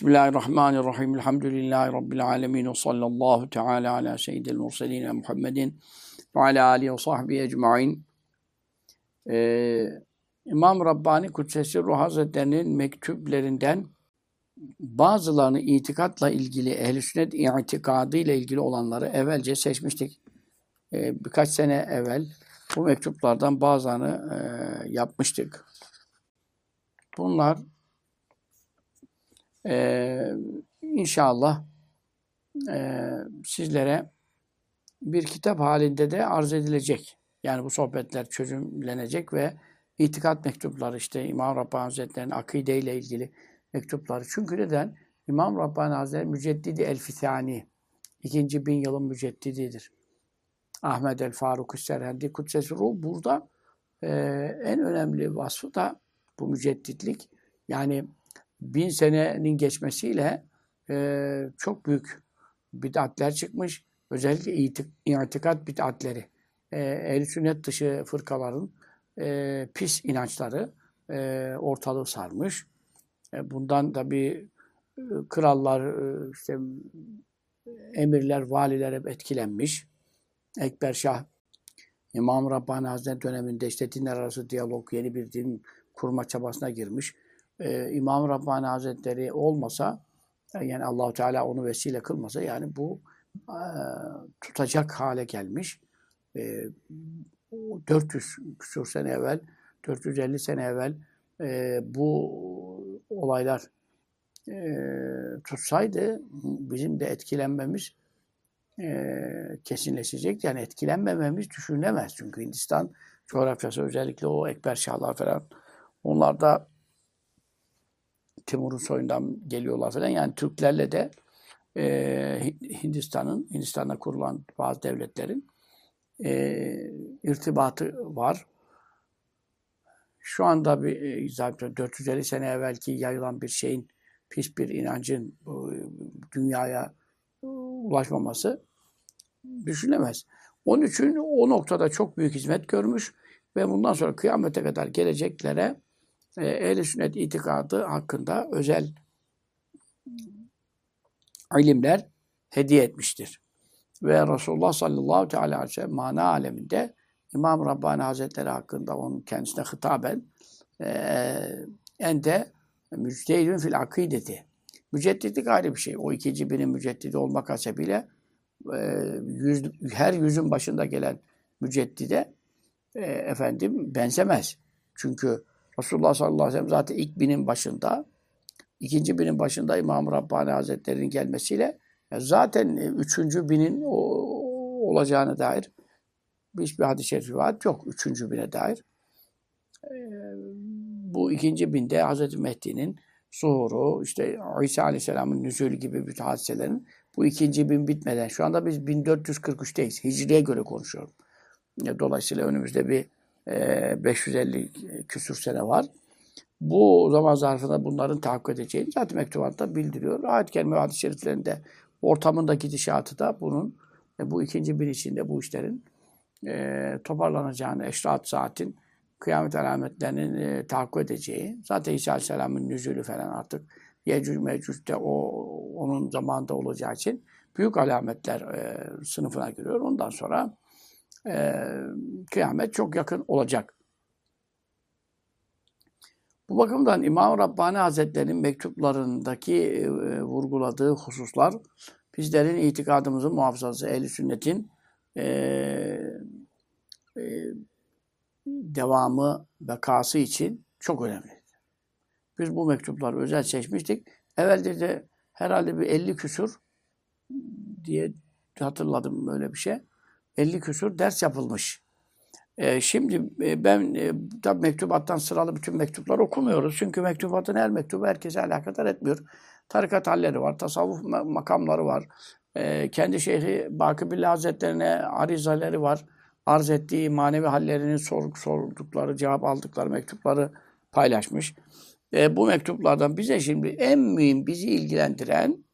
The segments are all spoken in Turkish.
Bismillahirrahmanirrahim. Elhamdülillahi Rabbil alemin. Ve sallallahu teala ala seyyidil murseline Muhammedin ve ala alihi ve sahbihi ecma'in. Ee, İmam Rabbani Kudsesi Ruh Hazretleri'nin mektuplerinden bazılarını itikatla ilgili, ehl-i sünnet itikadı ile ilgili olanları evvelce seçmiştik. Ee, birkaç sene evvel bu mektuplardan bazılarını e, yapmıştık. Bunlar ee, inşallah e, sizlere bir kitap halinde de arz edilecek. Yani bu sohbetler çözümlenecek ve itikat mektupları işte İmam Rabbani Hazretleri'nin akide ile ilgili mektupları. Çünkü neden? İmam Rabbani Hazretleri Müceddidi El-Fithani. ikinci bin yılın müceddididir. Ahmet el-Faruk Serhendi Kudsesi Ruh burada e, en önemli vasfı da bu mücedditlik. Yani bin senenin geçmesiyle e, çok büyük bid'atler çıkmış. Özellikle itik, itikat bid'atleri. E, ehl sünnet dışı fırkaların e, pis inançları e, ortalığı sarmış. E, bundan da bir e, krallar, e, işte emirler, valiler hep etkilenmiş. Ekber Şah İmam Rabbani Hazretleri döneminde işte dinler arası diyalog, yeni bir din kurma çabasına girmiş e, İmam Rabbani Hazretleri olmasa yani Allahu Teala onu vesile kılmasa yani bu e, tutacak hale gelmiş. E, 400 küsur sene evvel, 450 sene evvel e, bu olaylar e, tutsaydı bizim de etkilenmemiz e, kesinleşecek. Yani etkilenmememiz düşünülemez. Çünkü Hindistan coğrafyası özellikle o Ekber Şahlar falan onlar da Timur'un soyundan geliyorlar falan. Yani Türklerle de e, Hindistan'ın, Hindistan'da kurulan bazı devletlerin e, irtibatı var. Şu anda bir e, zaten 450 sene evvelki yayılan bir şeyin pis bir inancın dünyaya ulaşmaması düşünemez. Onun için o noktada çok büyük hizmet görmüş ve bundan sonra kıyamete kadar geleceklere e, ehl sünnet itikadı hakkında özel ilimler hediye etmiştir. Ve Resulullah sallallahu teala aleyhi ve sellem mana aleminde İmam Rabbani Hazretleri hakkında onun kendisine hitaben e, en de müctehidün fil akideti. Mücedditlik ayrı bir şey. O ikinci binin müceddidi olmak hasebiyle e, yüz, her yüzün başında gelen müceddide e, efendim benzemez. Çünkü Resulullah sallallahu aleyhi ve sellem zaten ilk binin başında, ikinci binin başında İmam Rabbani Hazretleri'nin gelmesiyle zaten üçüncü binin olacağına dair hiçbir hadis-i şerif rivayet yok. Üçüncü bine dair. Bu ikinci binde Hazreti Mehdi'nin zuhuru, işte İsa Aleyhisselam'ın nüzulü gibi bir hadiselerin bu ikinci bin bitmeden, şu anda biz 1443'teyiz. Hicriye göre konuşuyorum. Dolayısıyla önümüzde bir 550 ee, küsür sene var. Bu zaman zarfında bunların tahakkuk edeceğini zaten mektubatta bildiriyor. Ayet-i Kerime hadis-i şeriflerinde ortamındaki gidişatı da bunun e, bu ikinci bin içinde bu işlerin e, toparlanacağını, eşrat saatin kıyamet alametlerinin e, tahakkuk edeceği, zaten İsa Aleyhisselam'ın nüzulü falan artık Yecüc Mecüc'te o onun zamanında olacağı için büyük alametler e, sınıfına giriyor. Ondan sonra e, kıyamet çok yakın olacak. Bu bakımdan İmam Rabbani Hazretleri'nin mektuplarındaki e, vurguladığı hususlar bizlerin itikadımızın muhafazası, ehl sünnetin e, e, devamı, bekası için çok önemli. Biz bu mektupları özel seçmiştik. Evvelde de herhalde bir 50 küsur diye hatırladım böyle bir şey. 50 küsur ders yapılmış. E, şimdi e, ben e, tabi mektubattan sıralı bütün mektupları okumuyoruz. Çünkü mektubatın her mektubu herkese alakadar etmiyor. Tarikat halleri var, tasavvuf makamları var. E, kendi Şeyhi Bakıbillah Hazretlerine arizaleri var. Arz ettiği manevi hallerini sor, sordukları, cevap aldıkları mektupları paylaşmış. E, bu mektuplardan bize şimdi en mühim bizi ilgilendiren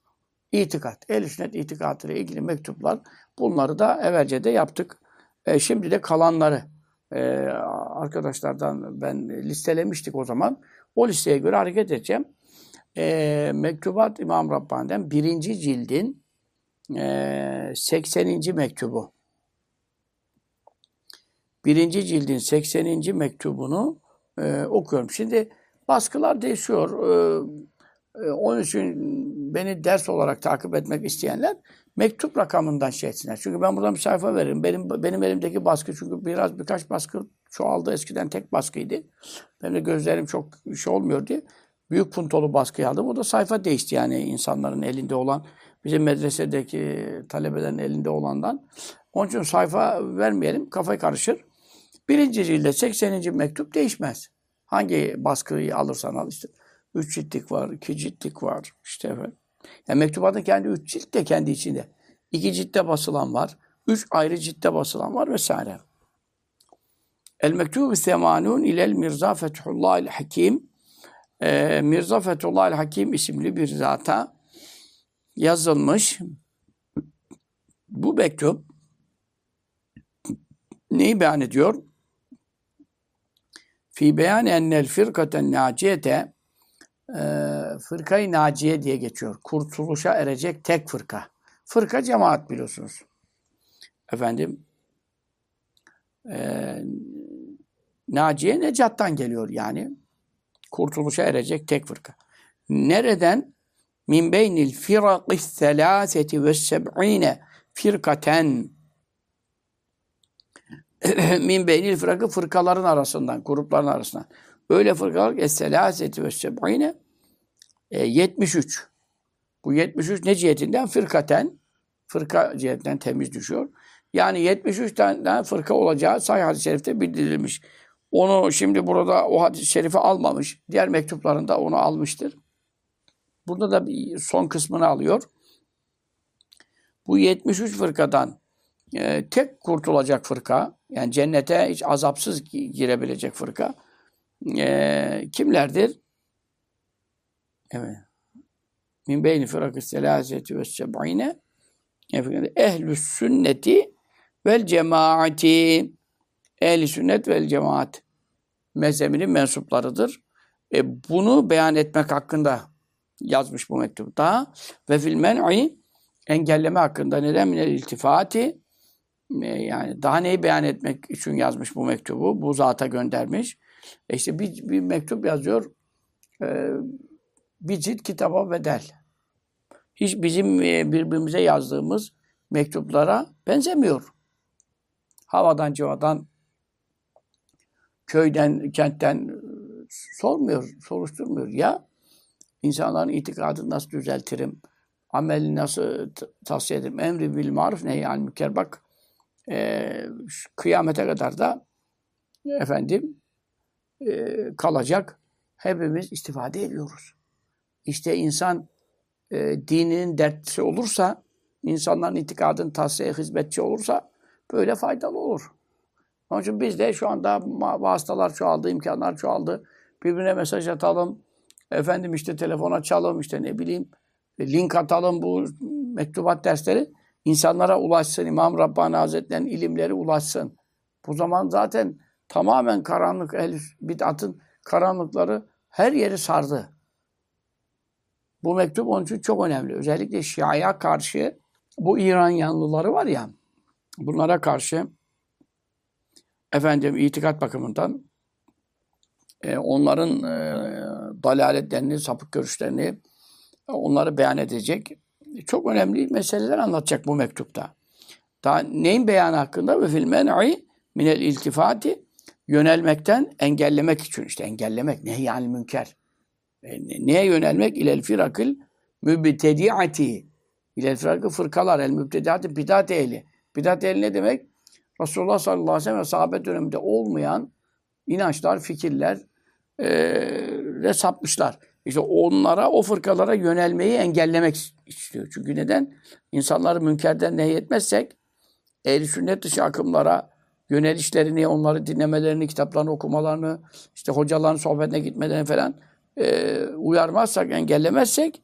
itikat. El-i sünnet itikatıyla ilgili mektuplar Bunları da evvelce de yaptık. E, şimdi de kalanları e, arkadaşlardan ben listelemiştik o zaman. O listeye göre hareket edeceğim. e, Mektubat İmam Rabbani'den birinci cildin e, 80. mektubu. Birinci cildin 80. mektubunu e, okuyorum. Şimdi baskılar değişiyor. E, e, onun için beni ders olarak takip etmek isteyenler mektup rakamından şey etsinler. Çünkü ben buradan bir sayfa veririm. Benim benim elimdeki baskı çünkü biraz birkaç baskı çoğaldı. Eskiden tek baskıydı. Benim de gözlerim çok şey olmuyor diye büyük puntolu baskı aldım. O da sayfa değişti yani insanların elinde olan, bizim medresedeki talebelerin elinde olandan. Onun için sayfa vermeyelim, kafayı karışır. Birinci cilde 80. mektup değişmez. Hangi baskıyı alırsan al işte. Üç ciltlik var, iki ciltlik var. işte efendim. Yani mektubatın kendi üç cilt de kendi içinde. İki ciltte basılan var. Üç ayrı ciltte basılan var vesaire. El mektubu semanun ilel mirza fethullah el hakim. Ee, mirza Fethullah el Hakim isimli bir zata yazılmış. Bu mektup neyi beyan ediyor? Fi beyan ennel firkaten naciyete e, fırkayı naciye diye geçiyor. Kurtuluşa erecek tek fırka. Fırka cemaat biliyorsunuz. Efendim e, naciye necattan geliyor yani. Kurtuluşa erecek tek fırka. Nereden? Min beynil firakis selâseti ve seb'ine firkaten min beynil fırakı fırkaların arasından, grupların arasından. Öyle fırkalar es-selâseti ve seb'ine e, 73. Bu 73 ne cihetinden? Fırkaten. Fırka cihetinden temiz düşüyor. Yani 73 tane fırka olacağı sahih hadis-i şerifte bildirilmiş. Onu şimdi burada o hadis-i şerifi almamış. Diğer mektuplarında onu almıştır. Burada da bir son kısmını alıyor. Bu 73 fırkadan e, tek kurtulacak fırka, yani cennete hiç azapsız girebilecek fırka e, kimlerdir? Evet. Min beyni fırakı selâseti ve seb'ine ehlü sünneti vel cemaati ehli sünnet vel cemaat mezhebinin mensuplarıdır. E, bunu beyan etmek hakkında yazmış bu mektupta. Ve fil men'i engelleme hakkında neden minel iltifati e, yani daha neyi beyan etmek için yazmış bu mektubu. Bu zata göndermiş. E işte bir, bir mektup yazıyor. E, bir cilt kitaba bedel. Hiç bizim e, birbirimize yazdığımız mektuplara benzemiyor. Havadan civadan köyden, kentten sormuyor, soruşturmuyor. Ya insanların itikadını nasıl düzeltirim? Ameli nasıl tavsiye ederim? Emri bil maruf nehyan müker. Bak e, kıyamete kadar da efendim e, kalacak. Hepimiz istifade ediyoruz. İşte insan e, dininin dertçi olursa, insanların itikadının tavsiye hizmetçi olursa böyle faydalı olur. Onun için biz de şu anda vasıtalar çoğaldı, imkanlar çoğaldı. Birbirine mesaj atalım. Efendim işte telefon açalım, işte ne bileyim link atalım bu mektubat dersleri insanlara ulaşsın. İmam Rabbani Hazretleri'nin ilimleri ulaşsın. Bu zaman zaten tamamen karanlık, el bid'atın karanlıkları her yeri sardı. Bu mektup onun için çok önemli. Özellikle Şia'ya karşı bu İran yanlıları var ya, bunlara karşı efendim itikat bakımından e, onların e, dalaletlerini, sapık görüşlerini onları beyan edecek. Çok önemli meseleler anlatacak bu mektupta. Daha neyin beyanı hakkında? Ve fil men'i minel iltifati yönelmekten engellemek için işte engellemek ne yani münker. E, neye yönelmek? İlel firakil mübtediati. İlel firakil fırkalar el mübtediati bidat ehli. Bidat ehli ne demek? Resulullah sallallahu aleyhi ve sellem ve sahabe döneminde olmayan inançlar, fikirler e, sapmışlar. İşte onlara, o fırkalara yönelmeyi engellemek istiyor. Çünkü neden? İnsanları münkerden nehyetmezsek, ehli sünnet dışı akımlara yönelişlerini, onları dinlemelerini, kitaplarını okumalarını, işte hocaların sohbetine gitmelerini falan e, uyarmazsak, engellemezsek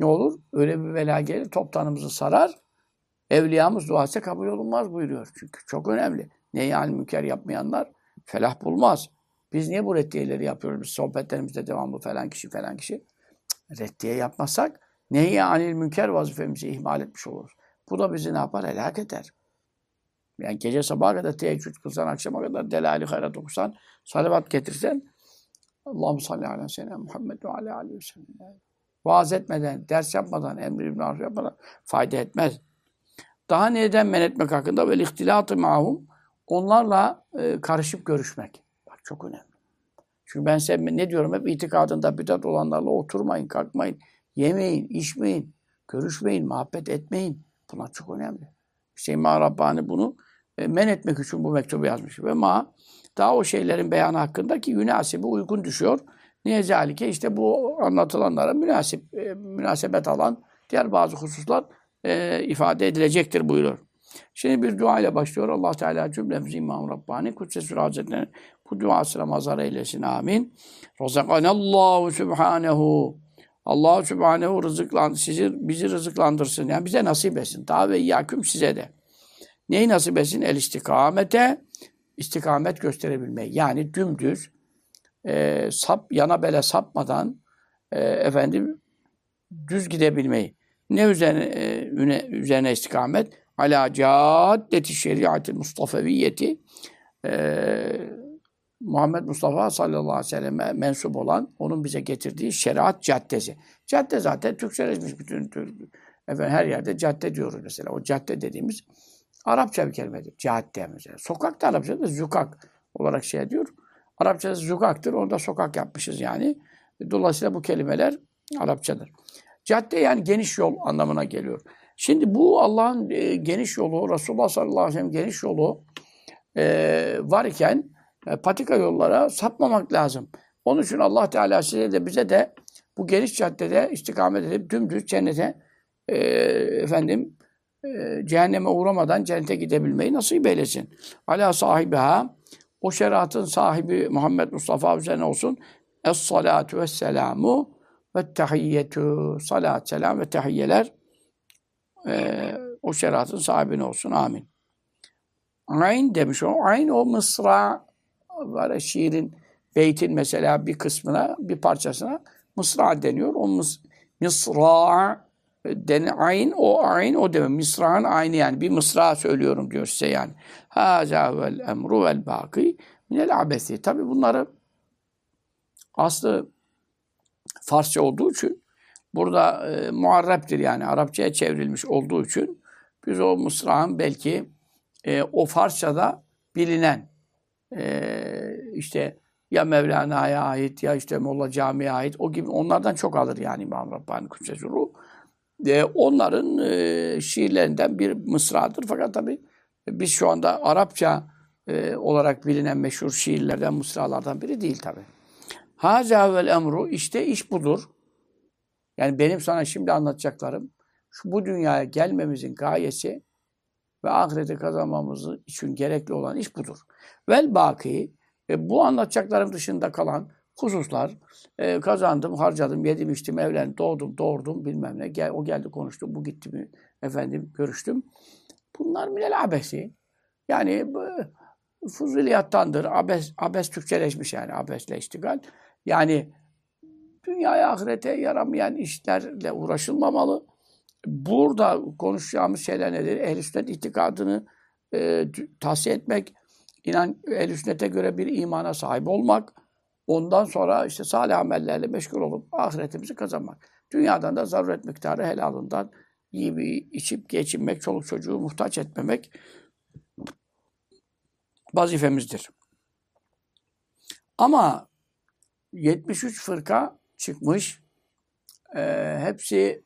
ne olur? Öyle bir bela gelir, toptanımızı sarar. Evliyamız duası kabul olunmaz buyuruyor. Çünkü çok önemli. Neyi al münker yapmayanlar felah bulmaz. Biz niye bu reddiyeleri yapıyoruz? Biz sohbetlerimizde devamlı falan kişi falan kişi. reddiye yapmazsak nehi anil münker vazifemizi ihmal etmiş oluruz. Bu da bizi ne yapar? Helak eder. Yani gece sabaha kadar teheccüd kılsan, akşama kadar delali hayrat okusan, salavat getirsen Allah'ım salli ala sene Muhammed ve ala aleyhi ve sellem. Vaaz etmeden, ders yapmadan, emri bin arif yapmadan fayda etmez. Daha neden men etmek hakkında? Vel ihtilatı mahum. Onlarla e, karışıp görüşmek. Bak çok önemli. Çünkü ben size ne diyorum hep itikadında bidat olanlarla oturmayın, kalkmayın, yemeyin, içmeyin, görüşmeyin, muhabbet etmeyin. Bunlar çok önemli. Hüseyin Rabbani bunu men etmek için bu mektubu yazmış. Ve ma daha o şeylerin beyanı hakkındaki yünasibi uygun düşüyor. Niye zalike? İşte bu anlatılanlara münasip, e, münasebet alan diğer bazı hususlar e, ifade edilecektir buyuruyor. Şimdi bir dua ile başlıyor. Allah Teala cümlemizi İmam Rabbani Kudsesül Hazretleri bu duasına mazhar eylesin. Amin. Razakanallahu Subhanehu. Allah Subhanehu rızıklan, sizi, bizi rızıklandırsın. Yani bize nasip etsin. Daha ve yaküm size de. Neyi nasip etsin? El istikamete istikamet gösterebilmeyi. Yani dümdüz e, sap, yana bele sapmadan e, efendim düz gidebilmeyi. Ne üzerine, e, üzerine istikamet? Ala caddeti şeriatil Mustafaviyeti e, Muhammed Mustafa sallallahu aleyhi ve selleme mensup olan, onun bize getirdiği şeriat caddesi. Cadde zaten Türkçeleşmiş bütün Türk, efendim, her yerde cadde diyoruz mesela. O cadde dediğimiz Arapça bir kelimedir. Cadde mesela. Sokak da Arapçada zukak olarak şey diyor. Arapçada zukaktır. Onda sokak yapmışız yani. Dolayısıyla bu kelimeler Arapçadır. Cadde yani geniş yol anlamına geliyor. Şimdi bu Allah'ın e, geniş yolu, Resulullah sallallahu aleyhi ve sellem geniş yolu e, e, patika yollara sapmamak lazım. Onun için Allah Teala size de bize de bu geniş caddede istikamet edip dümdüz cennete e, efendim e, cehenneme uğramadan cennete gidebilmeyi nasip eylesin. Ala sahibiha o şeriatın sahibi Muhammed Mustafa üzerine olsun. Es-salatu ve selamu ve tehiyyetu. Salat, selam ve tehiyyeler e, o şeriatın sahibine olsun. Amin. Ayn demiş o. Ayn o mısra var şiirin, beytin mesela bir kısmına, bir parçasına mısra deniyor. O mıs, mısra den ayn o ayn o demek. Mısra'nın aynı yani. Bir mısra söylüyorum diyor size yani. Haza vel emru vel baki minel abesi. Tabi bunları aslı Farsça olduğu için burada e, muarreptir yani Arapçaya çevrilmiş olduğu için biz o mısrağın belki e, o Farsçada bilinen e, işte ya Mevlana'ya ait ya işte Molla Cami'ye ait o gibi onlardan çok alır yani İmam Rabbani Kudsesi E, onların e, şiirlerinden bir mısradır. Fakat tabi biz şu anda Arapça e, olarak bilinen meşhur şiirlerden, mısralardan biri değil tabi. Haza vel emru işte iş budur. Yani benim sana şimdi anlatacaklarım şu bu dünyaya gelmemizin gayesi ve ahirete kazanmamız için gerekli olan iş budur. Vel baki e, bu anlatacaklarım dışında kalan hususlar e, kazandım, harcadım, yedim, içtim, evlendim, doğdum, doğurdum bilmem ne. Gel, o geldi konuştu, bu gitti mi efendim görüştüm. Bunlar minel abesi. Yani bu, fuzuliyattandır. Abes, abes Türkçeleşmiş yani abesle iştigal. Yani dünyaya ahirete yaramayan işlerle uğraşılmamalı. Burada konuşacağımız şeyler nedir? Ehl-i sünnet itikadını e, tahsiye etmek, inan ehl sünnete göre bir imana sahip olmak, ondan sonra işte salih amellerle meşgul olup ahiretimizi kazanmak. Dünyadan da zaruret miktarı helalından yiyip içip geçinmek, çoluk çocuğu muhtaç etmemek vazifemizdir. Ama 73 fırka çıkmış. E, hepsi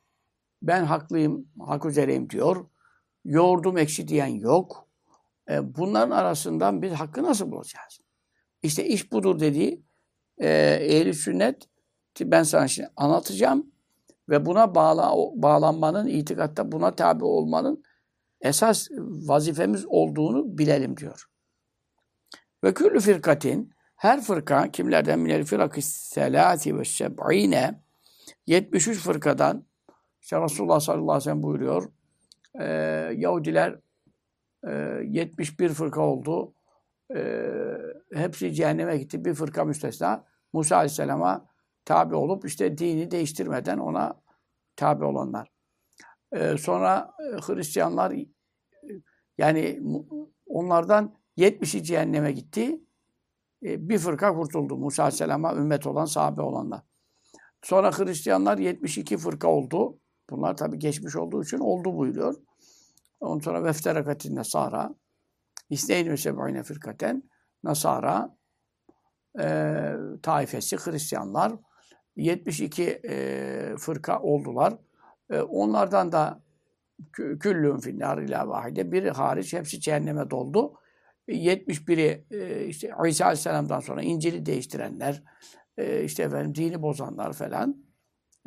ben haklıyım, hak üzereyim diyor. Yoğurdum ekşi diyen yok. E, bunların arasından biz hakkı nasıl bulacağız? İşte iş budur dediği e, ehl sünnet ben sana şimdi anlatacağım ve buna bağla, bağlanmanın, itikatta buna tabi olmanın esas vazifemiz olduğunu bilelim diyor. Ve küllü firkatin her fırka kimlerden minel firakı selati ve seb'ine 73 fırkadan işte Resulullah sallallahu aleyhi ve sellem buyuruyor. E, Yahudiler e, 71 fırka oldu. E, hepsi cehenneme gitti. Bir fırka müstesna. Musa aleyhisselama tabi olup işte dini değiştirmeden ona tabi olanlar. Ee, sonra e, Hristiyanlar e, yani onlardan 70'i cehenneme gitti. E, bir fırka kurtuldu. Musa Aleyhisselam'a ümmet olan sahabe olanlar. Sonra Hristiyanlar 72 fırka oldu. Bunlar tabi geçmiş olduğu için oldu buyuruyor. Ondan sonra vefterakatin Nasara. İsneyn ve seb'ine firkaten. Nasara e, taifesi Hristiyanlar 72 e, fırka oldular. E, onlardan da kü- küllün finnar ila vahide biri hariç hepsi cehenneme doldu. E, 71'i e, işte İsa Aleyhisselam'dan sonra İncil'i değiştirenler, e, işte efendim dini bozanlar falan.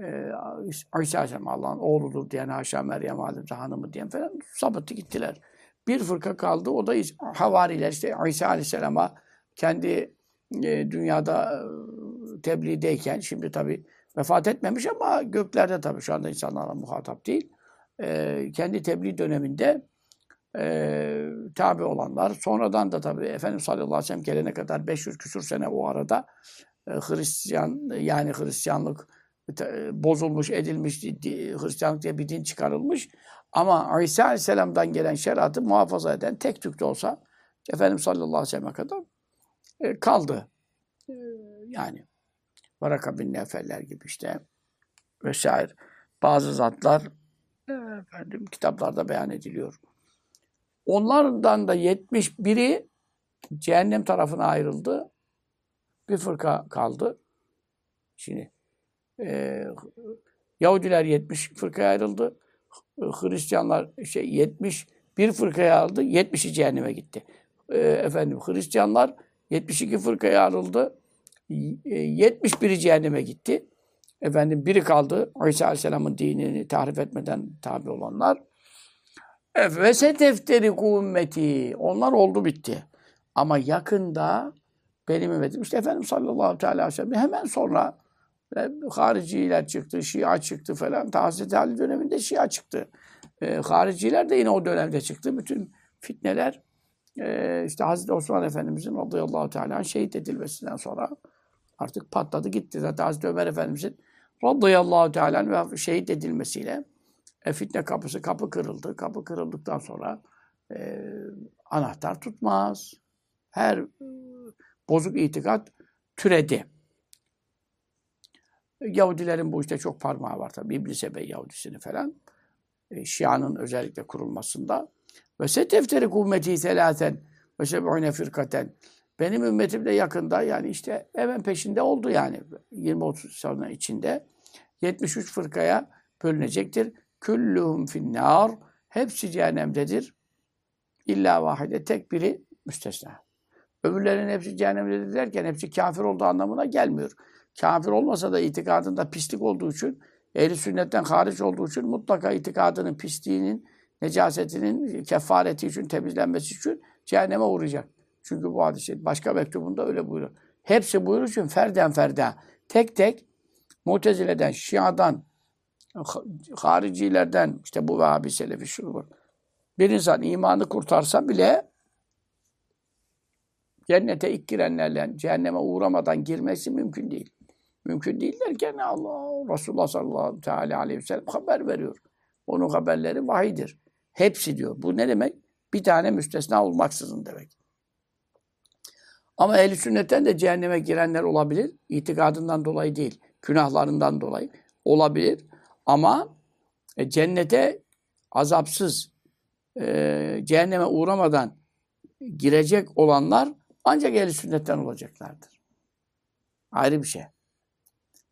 E, İsa Aleyhisselam Allah'ın oğludur diyen haşa Meryem Validemiz hanımı diyen falan sapıttı gittiler. Bir fırka kaldı. O da havariler işte İsa Aleyhisselam'a kendi e, dünyada e, tebliğdeyken şimdi tabi vefat etmemiş ama göklerde tabi şu anda insanlarla muhatap değil. E, kendi tebliğ döneminde e, tabi olanlar sonradan da tabi Efendimiz sallallahu aleyhi ve sellem gelene kadar 500 küsur sene o arada e, Hristiyan yani Hristiyanlık bozulmuş, edilmiş, di- Hristiyanlık diye bir din çıkarılmış. Ama İsa Aleyhisselam'dan gelen şeriatı muhafaza eden tek tük de olsa Efendimiz sallallahu aleyhi ve selleme kadar e, kaldı. E, yani Varaka bin Nefeller gibi işte vesaire. Bazı zatlar e, efendim, kitaplarda beyan ediliyor. Onlardan da 71'i cehennem tarafına ayrıldı. Bir fırka kaldı. Şimdi e, Yahudiler 70 fırkaya ayrıldı. Hristiyanlar şey 70 bir fırkaya ayrıldı. 70'i cehenneme gitti. E, efendim Hristiyanlar 72 fırkaya ayrıldı. E, 71'i cehenneme gitti. Efendim biri kaldı. İsa Aleyhisselam'ın dinini tahrif etmeden tabi olanlar. Ve setefteri ümmeti. Onlar oldu bitti. Ama yakında benim ümmetim işte Efendimiz sallallahu aleyhi ve sellem hemen sonra hariciler çıktı, Şia çıktı falan. Hazreti Ali döneminde Şia çıktı. E, hariciler de yine o dönemde çıktı. Bütün fitneler e, işte Hazreti Osman Efendimizin radıyallahu teala şehit edilmesinden sonra artık patladı gitti. Zaten Hazreti Ömer Efendimizin radıyallahu teala şehit edilmesiyle e, fitne kapısı kapı kırıldı. Kapı kırıldıktan sonra e, anahtar tutmaz. Her e, bozuk itikat türedi. Yahudilerin bu işte çok parmağı var tabii. İblis Ebey Yahudisini falan. E, Şia'nın özellikle kurulmasında. Ve setefteri kuvveti selaten ve seb'une firkaten. Benim ümmetim de yakında yani işte hemen peşinde oldu yani. 20-30 sene içinde 73 fırkaya bölünecektir. Küllühüm finnâr. Hepsi cehennemdedir. İlla vahide tek biri müstesna. Öbürlerinin hepsi cehennemdedir derken hepsi kafir olduğu anlamına gelmiyor. Kafir olmasa da itikadında pislik olduğu için, ehli sünnetten hariç olduğu için mutlaka itikadının pisliğinin, necasetinin kefareti için, temizlenmesi için cehenneme uğrayacak. Çünkü bu hadis başka mektubunda öyle buyuruyor. Hepsi buyurur için ferden ferden, tek tek Mutezile'den, Şia'dan, haricilerden, işte bu Vehhabi Selefi şunu bak. Bir insan imanı kurtarsa bile cennete ilk girenlerle cehenneme uğramadan girmesi mümkün değil. Mümkün değil derken Allah Resulullah sallallahu teala aleyhi ve sellem haber veriyor. Onun haberleri vahidir. Hepsi diyor. Bu ne demek? Bir tane müstesna olmaksızın demek. Ama ehl sünnetten de cehenneme girenler olabilir. İtikadından dolayı değil. Günahlarından dolayı olabilir. Ama e, cennete azapsız, e, cehenneme uğramadan girecek olanlar ancak ehl sünnetten olacaklardır. Ayrı bir şey.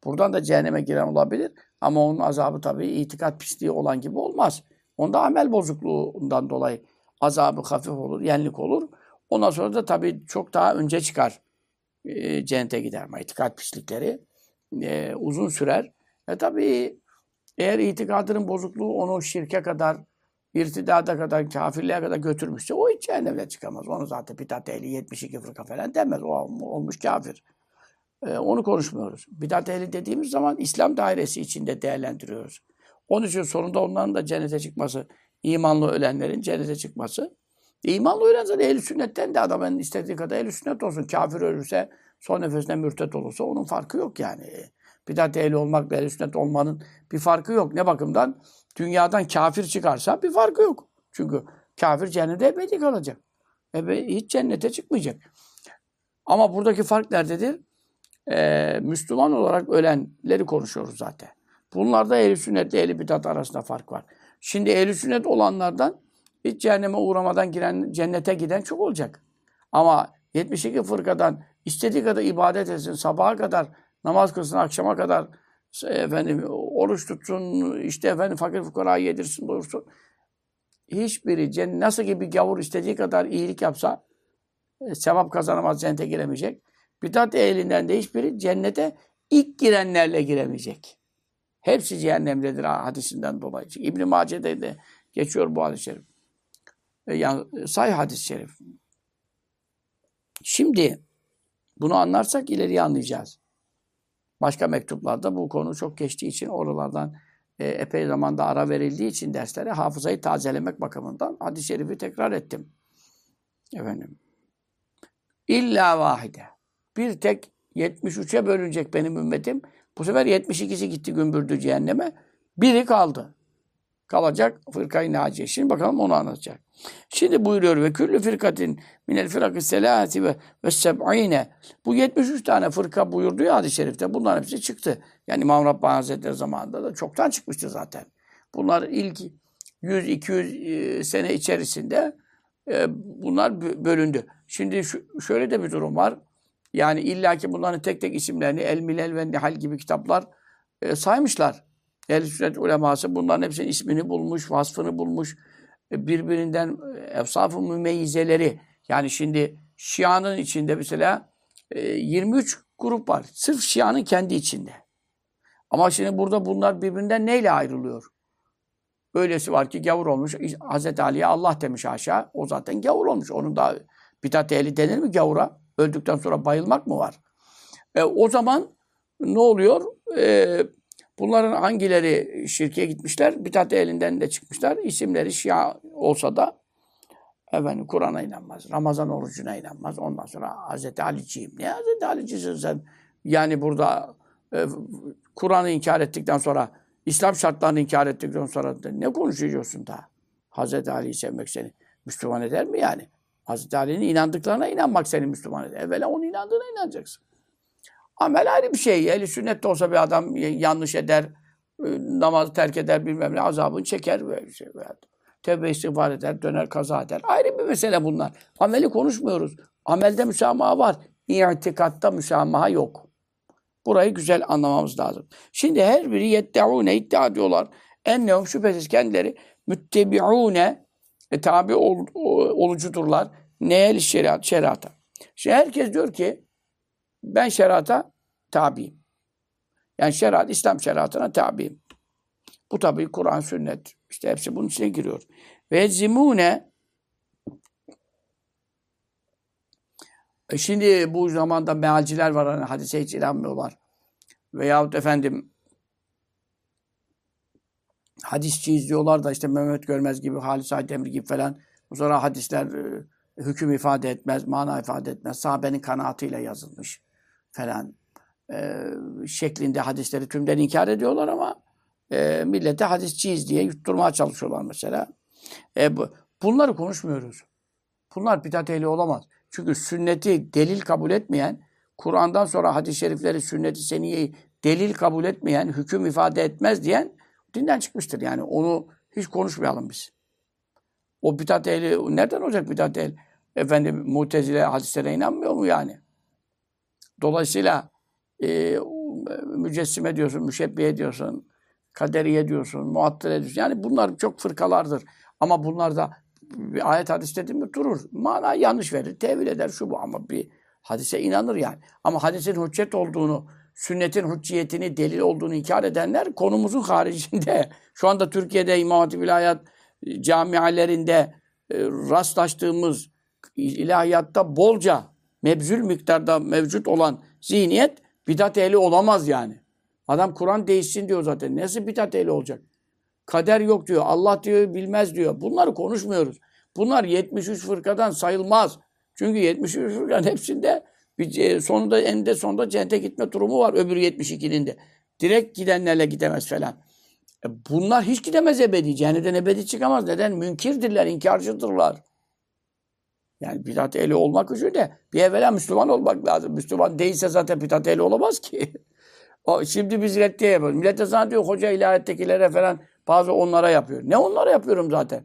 Buradan da cehenneme giren olabilir ama onun azabı tabii itikat pisliği olan gibi olmaz. Onda amel bozukluğundan dolayı azabı hafif olur, yenlik olur. Ondan sonra da tabii çok daha önce çıkar e, cennete gider ama itikat pislikleri e, uzun sürer. E tabii eğer itikadının bozukluğu onu şirke kadar, irtidada kadar, kafirliğe kadar götürmüşse o hiç cehennemden çıkamaz. Onu zaten bidat ehli 72 fırka falan demez. O olmuş kafir. Ee, onu konuşmuyoruz. Bidat ehli dediğimiz zaman İslam dairesi içinde değerlendiriyoruz. Onun için sonunda onların da cennete çıkması, imanlı ölenlerin cennete çıkması. E, imanlı ölen zaten ehl sünnetten de adamın istediği kadar ehl sünnet olsun. Kafir ölürse, son nefesinde mürtet olursa onun farkı yok yani. Bidat ehli olmakla ehl sünnet olmanın bir farkı yok. Ne bakımdan? Dünyadan kafir çıkarsa bir farkı yok. Çünkü kafir cennete ebedi kalacak. Ebe, hiç cennete çıkmayacak. Ama buradaki fark nerededir? Ee, Müslüman olarak ölenleri konuşuyoruz zaten. Bunlarda ehl sünnetle ehl bidat arasında fark var. Şimdi ehl sünnet olanlardan hiç cehenneme uğramadan giren, cennete giden çok olacak. Ama 72 fırkadan istediği kadar ibadet etsin, sabaha kadar namaz kılsın, akşama kadar efendim oruç tutsun, işte efendim fakir fukarayı yedirsin, doyursun. Hiçbiri cennet, nasıl ki bir gavur istediği kadar iyilik yapsa e, sevap kazanamaz, cennete giremeyecek. Bidat ehlinden de hiçbiri cennete ilk girenlerle giremeyecek. Hepsi cehennemdedir hadisinden dolayı. İbn-i Mace'de de geçiyor bu hadis-i şerif. E, yani say hadis-i şerif. Şimdi bunu anlarsak ileriye anlayacağız. Başka mektuplarda bu konu çok geçtiği için oralardan e, epey zamanda ara verildiği için derslere hafızayı tazelemek bakımından hadis-i şerifi tekrar ettim. Efendim. İlla vahide. Bir tek 73'e bölünecek benim ümmetim. Bu sefer 72'si gitti gümbürdü cehenneme. Biri kaldı. Kalacak fırkayı naciye. Şimdi bakalım onu anlatacak. Şimdi buyuruyor ve küllü firkatin minel firakı selâti ve, ve seb'ine. Bu 73 tane fırka buyurdu ya hadis-i şerifte. Bunların hepsi çıktı. Yani İmam Rabbani Hazretleri zamanında da çoktan çıkmıştı zaten. Bunlar ilk 100-200 sene içerisinde e, bunlar bölündü. Şimdi şöyle de bir durum var. Yani illaki bunların tek tek isimlerini El Milel ve Nihal gibi kitaplar e, saymışlar. Ehl-i sünnet uleması bunların hepsinin ismini bulmuş, vasfını bulmuş. E, birbirinden efsaf-ı mümeyyizeleri. Yani şimdi Şia'nın içinde mesela 23 e, grup var. Sırf Şia'nın kendi içinde. Ama şimdi burada bunlar birbirinden neyle ayrılıyor? Öylesi var ki gavur olmuş. Hazreti Ali'ye Allah demiş aşağı. O zaten gavur olmuş. Onun da bitat ehli denir mi gavura? Öldükten sonra bayılmak mı var? E, o zaman ne oluyor? E, bunların hangileri şirke gitmişler? Bitat elinden de çıkmışlar. İsimleri Şia olsa da efendim Kur'an'a inanmaz. Ramazan orucuna inanmaz. Ondan sonra Hazreti Ali'ciyim. Ne Hazreti Ali'cisin sen? Yani burada e, Kur'an'ı inkar ettikten sonra İslam şartlarını inkar ettikten sonra ne konuşuyorsun da? Hazreti Ali'yi sevmek seni Müslüman eder mi yani? Hazreti Ali'nin inandıklarına inanmak seni Müslüman. Evvela onun inandığına inanacaksın. Amel ayrı bir şey. Eli sünnet de olsa bir adam yanlış eder, e, namazı terk eder, bilmem ne azabını çeker. Böyle şey, tevbe istiğfar eder, döner kaza eder. Ayrı bir mesele bunlar. Ameli konuşmuyoruz. Amelde müsamaha var. İtikatta müsamaha yok. Burayı güzel anlamamız lazım. Şimdi her biri yeddeûne iddia ediyorlar. Ennehum şüphesiz kendileri müttebiûne e, tabi ol, olucudurlar. Neye şeriat, şerata. Şimdi herkes diyor ki ben şerata tabiyim. Yani şeriat, İslam şeriatına tabiyim. Bu tabi Kur'an, sünnet, işte hepsi bunun içine giriyor. Ve zimune e şimdi bu zamanda mealciler var hani hadise hiç inanmıyorlar. Veyahut efendim hadisçi izliyorlar da işte Mehmet Görmez gibi, Halis Aydemir gibi falan. Bu sonra hadisler e, hüküm ifade etmez, mana ifade etmez. Sahabenin kanaatıyla yazılmış falan e, şeklinde hadisleri tümden inkar ediyorlar ama e, millete hadisçiyiz diye yutturmaya çalışıyorlar mesela. E, bu, bunları konuşmuyoruz. Bunlar bidat ehli olamaz. Çünkü sünneti delil kabul etmeyen, Kur'an'dan sonra hadis-i şerifleri, sünneti seniyeyi delil kabul etmeyen, hüküm ifade etmez diyen dinden çıkmıştır. Yani onu hiç konuşmayalım biz. O bidat ehli, nereden olacak bidat ehli? Efendim mutezile hadislere inanmıyor mu yani? Dolayısıyla e, mücessime diyorsun, müşebbihe diyorsun, kaderiye diyorsun, muattile diyorsun. Yani bunlar çok fırkalardır. Ama bunlar da bir ayet hadis dedi mi durur. Mana yanlış verir, tevil eder şu bu ama bir hadise inanır yani. Ama hadisin hüccet olduğunu, sünnetin hücciyetini, delil olduğunu inkar edenler konumuzun haricinde. Şu anda Türkiye'de İmam Hatip İlahiyat e, camialerinde e, rastlaştığımız ilahiyatta bolca mebzül miktarda mevcut olan zihniyet bidat ehli olamaz yani. Adam Kur'an değişsin diyor zaten. Nasıl bidat ehli olacak? Kader yok diyor. Allah diyor bilmez diyor. Bunları konuşmuyoruz. Bunlar 73 fırkadan sayılmaz. Çünkü 73 fırkanın hepsinde bir, sonunda eninde sonunda cennete gitme durumu var öbür 72'nin de. Direkt gidenlerle gidemez falan. E bunlar hiç gidemez ebedi. Cehennemden ebedi çıkamaz. Neden? Münkirdirler, inkarcıdırlar. Yani bidat ehli olmak için de bir evvela Müslüman olmak lazım. Müslüman değilse zaten bidat ehli olamaz ki. o, şimdi biz reddiye yapıyoruz. Millet de sana diyor hoca ilahiyettekilere falan bazı onlara yapıyor. Ne onlara yapıyorum zaten?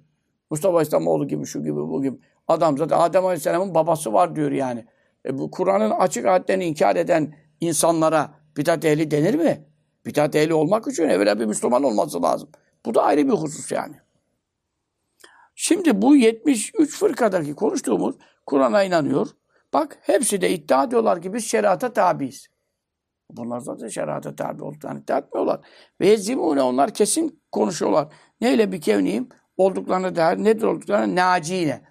Mustafa İslamoğlu gibi, şu gibi, bu gibi. Adam zaten Adem Aleyhisselam'ın babası var diyor yani. E bu Kur'an'ın açık ayetlerini inkar eden insanlara bidat ehli denir mi? Bidat ehli olmak için evvela bir Müslüman olması lazım. Bu da ayrı bir husus yani. Şimdi bu 73 fırkadaki konuştuğumuz Kur'an'a inanıyor. Bak hepsi de iddia ediyorlar ki biz şerata tabiiz. Bunlar zaten şerata tabi olduklarını iddia etmiyorlar. Ve yezimune onlar kesin konuşuyorlar. Neyle bir kevniyim? Olduklarına dair nedir olduklarına? Nacine.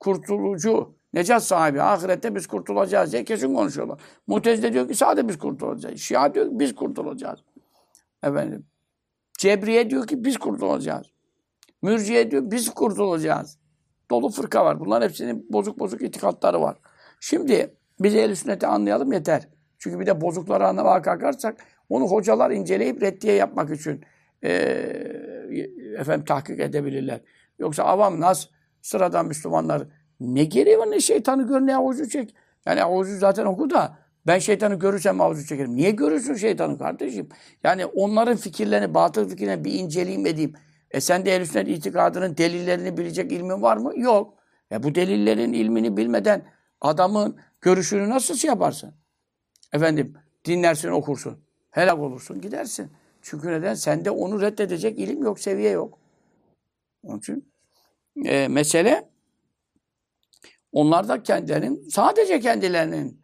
Kurtulucu. Necat sahibi. Ahirette biz kurtulacağız diye kesin konuşuyorlar. Mutezile diyor ki sadece biz kurtulacağız. Şia diyor ki biz kurtulacağız. Efendim. Cebriye diyor ki biz kurtulacağız. Mürciye diyor biz kurtulacağız. Dolu fırka var. Bunların hepsinin bozuk bozuk itikatları var. Şimdi biz ehl sünneti anlayalım yeter. Çünkü bir de bozukları anlamaya kalkarsak onu hocalar inceleyip reddiye yapmak için e, efendim tahkik edebilirler. Yoksa avam nas sıradan Müslümanlar ne gereği var ne şeytanı gör ne avucu çek. Yani avucu zaten oku da ben şeytanı görürsem avucu çekerim. Niye görürsün şeytanı kardeşim? Yani onların fikirlerini, batıl fikirlerini bir inceleyeyim edeyim. E sen de ehl itikadının delillerini bilecek ilmin var mı? Yok. E bu delillerin ilmini bilmeden adamın görüşünü nasıl şey yaparsın? Efendim dinlersin, okursun. Helak olursun, gidersin. Çünkü neden? Sende onu reddedecek ilim yok, seviye yok. Onun için e, mesele onlar da kendilerinin, sadece kendilerinin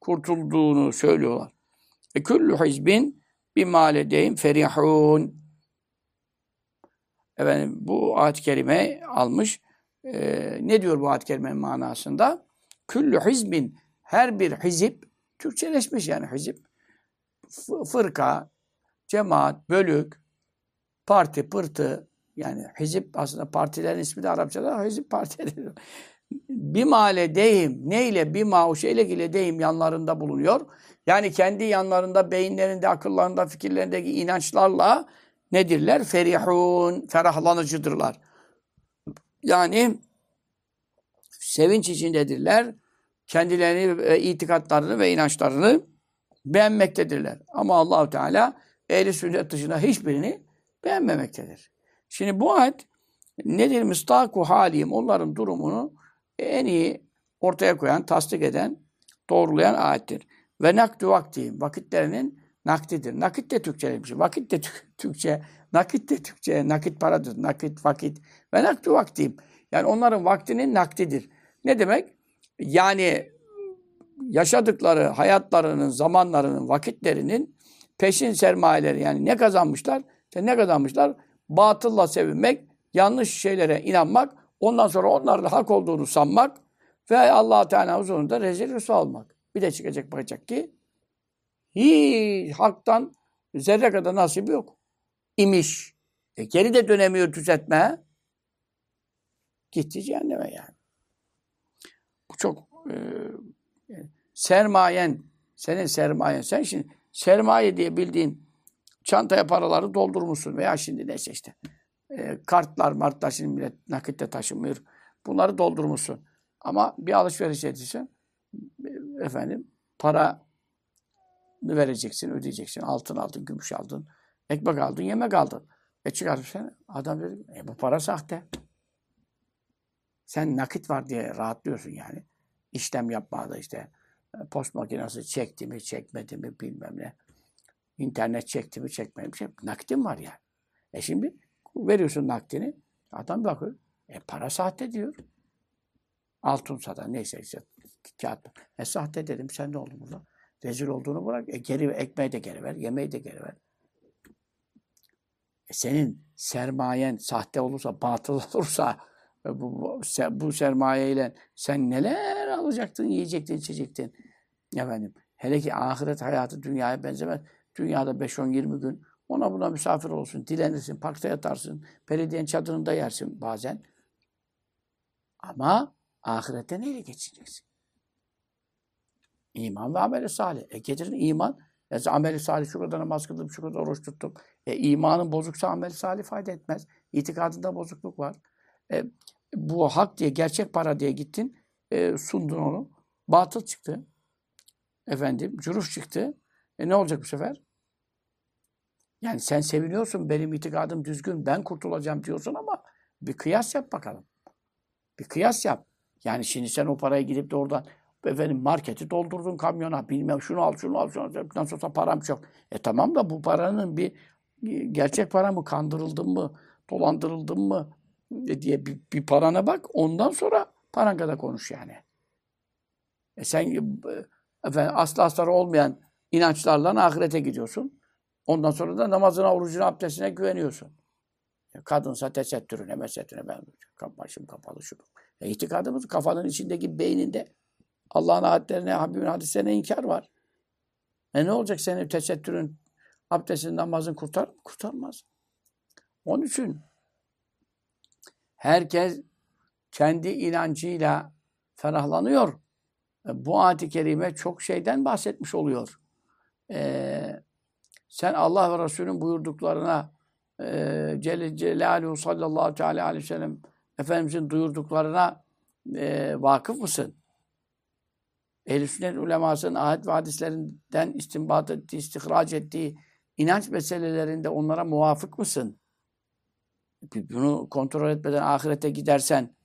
kurtulduğunu söylüyorlar. E küllü hizbin bimâ ledeyhim ferihûn. Efendim bu ayet-i kerime almış. Ee, ne diyor bu ayet-i kerimenin manasında? Küllü hizbin her bir hizip Türkçeleşmiş yani hizip. Fırka, cemaat, bölük, parti, pırtı yani hizip aslında partilerin ismi de Arapçada hizip partileri. Bir male deyim neyle bir ma o şeyle ile deyim yanlarında bulunuyor. Yani kendi yanlarında, beyinlerinde, akıllarında, fikirlerindeki inançlarla nedirler? Ferihun, ferahlanıcıdırlar. Yani sevinç içindedirler. Kendilerini, e, itikatlarını ve inançlarını beğenmektedirler. Ama Allahu Teala ehli sünnet dışında hiçbirini beğenmemektedir. Şimdi bu ayet nedir? Müstaku halim onların durumunu en iyi ortaya koyan, tasdik eden, doğrulayan ayettir. Ve nakdu vakti vakitlerinin nakdidir. Nakit de Türkçelemiş. Vakit de Türkçe. Nakit de Türkçe. Nakit paradır. Nakit, vakit. Ve nakdu vaktim. Yani onların vaktinin nakdidir. Ne demek? Yani yaşadıkları hayatlarının, zamanlarının, vakitlerinin peşin sermayeleri yani ne kazanmışlar? Ne kazanmışlar? Batılla sevinmek, yanlış şeylere inanmak, ondan sonra onların hak olduğunu sanmak ve allah Teala huzurunda rezil rüsva olmak. Bir de çıkacak bakacak ki hiç haktan zerre kadar nasibi yok. İmiş. E geri de dönemiyor düzeltme. Gitti cehenneme yani. Bu çok e, sermayen, senin sermayen. Sen şimdi sermaye diye bildiğin çantaya paraları doldurmuşsun veya şimdi neyse işte e, kartlar, martlar şimdi millet nakitte taşımıyor. Bunları doldurmuşsun. Ama bir alışveriş edilsen efendim para vereceksin, ödeyeceksin. Altın aldın, gümüş aldın, ekmek aldın, yemek aldın. E çıkarıp sen adam dedi, e bu para sahte. Sen nakit var diye rahatlıyorsun yani. İşlem yapmada işte e, post makinesi çekti mi, çekmedi mi bilmem ne. İnternet çekti mi, çekmedi mi. Şey, nakitin var yani. E şimdi veriyorsun nakdini. Adam bakıyor. E para sahte diyor. Altınsa da neyse işte kağıt. E sahte dedim. Sen ne oldun burada? Rezil olduğunu bırak. E geri ekmeği de geri ver. Yemeği de geri ver. E senin sermayen sahte olursa, batıl olursa e, bu, bu, bu sermayeyle sen neler alacaktın, yiyecektin, içecektin. Efendim, hele ki ahiret hayatı dünyaya benzemez. Dünyada 5-10-20 gün ona buna misafir olsun, dilenirsin, parkta yatarsın, belediyenin çadırında yersin bazen. Ama ahirette neyle geçeceksin? İman ve ameli salih. E getirin iman. E, ameli salih şu kadar namaz kıldım, şu oruç tuttum. E, imanın bozuksa ameli salih fayda etmez. İtikadında bozukluk var. E, bu hak diye, gerçek para diye gittin, e, sundun onu. Batıl çıktı. Efendim, cüruf çıktı. E ne olacak bu sefer? Yani sen seviniyorsun, benim itikadım düzgün, ben kurtulacağım diyorsun ama bir kıyas yap bakalım. Bir kıyas yap. Yani şimdi sen o parayı gidip de oradan efendim marketi doldurdun kamyona, bilmem şunu al, şunu al, şunu al, bundan sonra param çok. E tamam da bu paranın bir gerçek para mı, kandırıldın mı, dolandırıldın mı e, diye bir, bir parana bak. Ondan sonra paran kadar konuş yani. E sen e, efendim, aslı astarı olmayan inançlarla ahirete gidiyorsun. Ondan sonra da namazına, orucuna, abdestine güveniyorsun. Kadınsa tesettürüne, mesettürüne ben başım kapalı şu. E, itikadımız kafanın içindeki beyninde Allah'ın ayetlerine, Habibin hadislerine inkar var. E ne olacak senin tesettürün, abdestin, namazın kurtar mı? Kurtarmaz. Onun için herkes kendi inancıyla ferahlanıyor. E, bu ayet-i kerime çok şeyden bahsetmiş oluyor. Ee, sen Allah ve Resul'ün buyurduklarına e, Celle Celaluhu sallallahu teala aleyhi ve sellem Efendimizin duyurduklarına e, vakıf mısın? Ehl-i sünnet ulemasının ayet ve hadislerinden istinbat ettiği, istihraç ettiği inanç meselelerinde onlara muvafık mısın? Bunu kontrol etmeden ahirete gidersen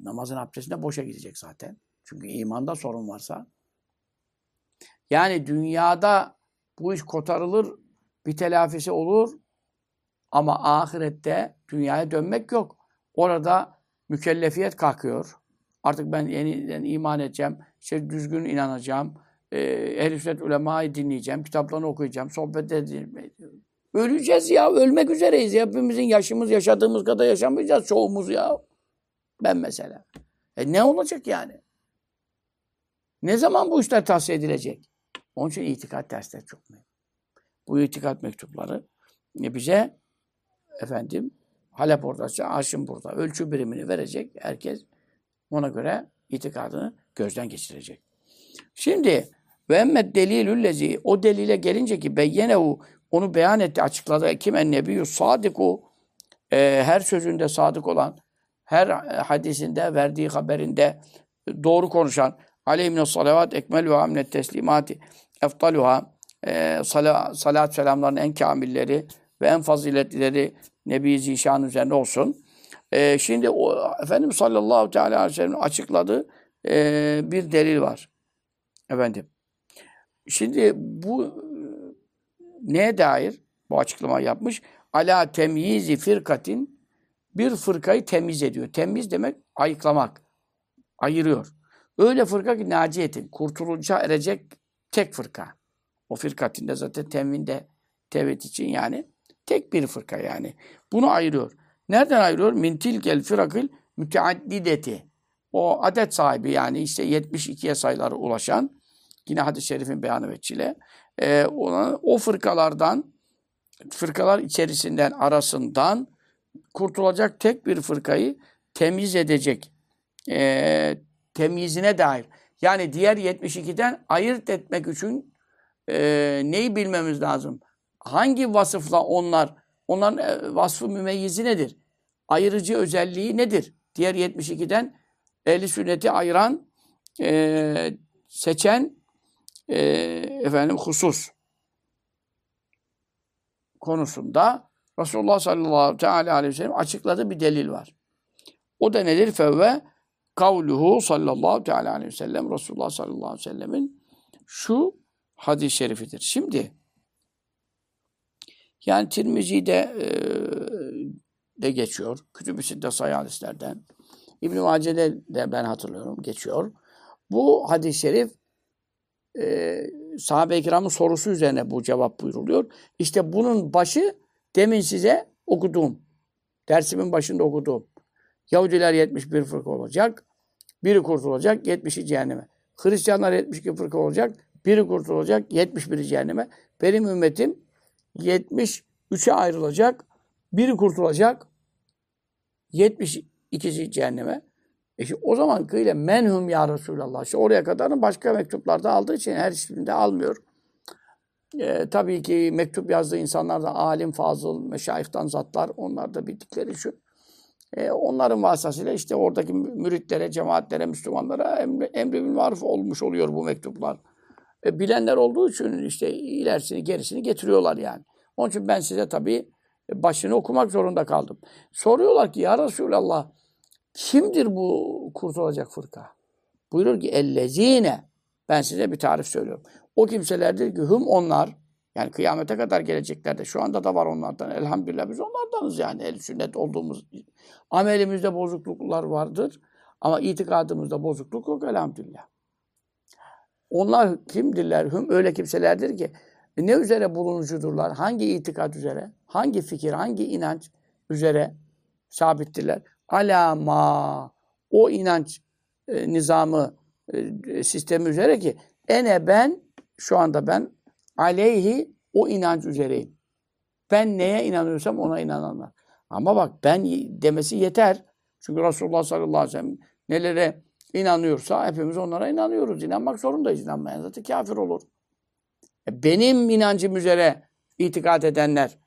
namazın abdestinde boşa gidecek zaten. Çünkü imanda sorun varsa. Yani dünyada bu iş kotarılır, bir telafisi olur ama ahirette dünyaya dönmek yok. Orada mükellefiyet kalkıyor. Artık ben yeniden iman edeceğim, işte düzgün inanacağım, e, ehl-i sünnet ulemayı dinleyeceğim, kitaplarını okuyacağım, sohbet edeceğim. Öleceğiz ya, ölmek üzereyiz. Hepimizin yaşımız yaşadığımız kadar yaşamayacağız çoğumuz ya. Ben mesela. E ne olacak yani? Ne zaman bu işler tavsiye edilecek? Onun için itikat dersleri çok mühim. Bu itikat mektupları e, bize efendim Halep oradaysa Aşın burada. Ölçü birimini verecek. Herkes ona göre itikadını gözden geçirecek. Şimdi ve emmet delilüllezi o delile gelince ki beyyenehu onu beyan etti, açıkladı. Kim en nebiyyü sadiku e, her sözünde sadık olan, her hadisinde, verdiği haberinde doğru konuşan aleyhine salavat ekmel ve amnet teslimati eftaluha e, sala, salat selamların en kamilleri ve en faziletlileri Nebi Zişan üzerine olsun. E, şimdi o, Efendimiz sallallahu teala aleyhi ve sellem açıkladığı e, bir delil var. Efendim. Şimdi bu neye dair bu açıklama yapmış? Ala temyizi firkatin bir fırkayı temiz ediyor. Temiz demek ayıklamak. Ayırıyor. Öyle fırka ki naciyetin, kurtulunca erecek tek fırka. O firkatinde zaten temvinde tevhid için yani tek bir fırka yani. Bunu ayırıyor. Nereden ayırıyor? Mintil gel firakil müteaddideti. O adet sahibi yani işte 72'ye sayıları ulaşan yine hadis-i şerifin beyanı veçile e, ona, o fırkalardan fırkalar içerisinden arasından kurtulacak tek bir fırkayı temiz edecek. E, temyizine dair. Yani diğer 72'den ayırt etmek için e, neyi bilmemiz lazım? Hangi vasıfla onlar, onların e, vasfı mümeyyizi nedir? Ayırıcı özelliği nedir? Diğer 72'den ehli sünneti ayıran, e, seçen e, efendim husus konusunda Resulullah sallallahu aleyhi ve sellem açıkladığı bir delil var. O da nedir? Fevve kavluhu sallallahu teala aleyhi ve sellem Resulullah sallallahu aleyhi ve sellemin şu hadis-i şerifidir. Şimdi yani Tirmizi'de e, de geçiyor. Kütüb-i de sayı hadislerden. İbn-i Mace'de de ben hatırlıyorum geçiyor. Bu hadis-i şerif e, sahabe-i kiramın sorusu üzerine bu cevap buyruluyor. İşte bunun başı demin size okuduğum, dersimin başında okuduğum. Yahudiler 71 fırka olacak. Biri kurtulacak, 70'i cehenneme. Hristiyanlar 72 fırka olacak. Biri kurtulacak, 71'i cehenneme. Benim ümmetim 73'e ayrılacak. Biri kurtulacak, 72'si cehenneme. E şimdi o zaman kıyle menhum ya Resulallah. İşte oraya kadar başka mektuplarda aldığı için her hiçbirinde almıyor. E, tabii ki mektup yazdığı insanlar da alim, fazıl, meşayihtan zatlar. Onlar da bildikleri şu. E, onların vasıtasıyla işte oradaki müritlere, cemaatlere, Müslümanlara emri, emri bil maruf olmuş oluyor bu mektuplar. E, bilenler olduğu için işte ilerisini gerisini getiriyorlar yani. Onun için ben size tabii başını okumak zorunda kaldım. Soruyorlar ki ya Resulallah kimdir bu kurtulacak fırka? Buyurur ki ellezine ben size bir tarif söylüyorum. O kimselerdir ki hüm onlar yani kıyamete kadar gelecekler de şu anda da var onlardan. Elhamdülillah biz onlardanız yani el sünnet olduğumuz. Amelimizde bozukluklar vardır ama itikadımızda bozukluk yok elhamdülillah. Onlar kimdirler? Hüm öyle kimselerdir ki e, ne üzere bulunucudurlar? Hangi itikat üzere? Hangi fikir, hangi inanç üzere sabittirler? Alama o inanç e, nizamı e, sistemi üzere ki ene ben şu anda ben aleyhi o inanç üzereyim. Ben neye inanıyorsam ona inananlar. Ama bak ben demesi yeter. Çünkü Resulullah sallallahu aleyhi ve sellem nelere inanıyorsa hepimiz onlara inanıyoruz. İnanmak zorundayız. İnanmayan zaten kafir olur. E, benim inancım üzere itikat edenler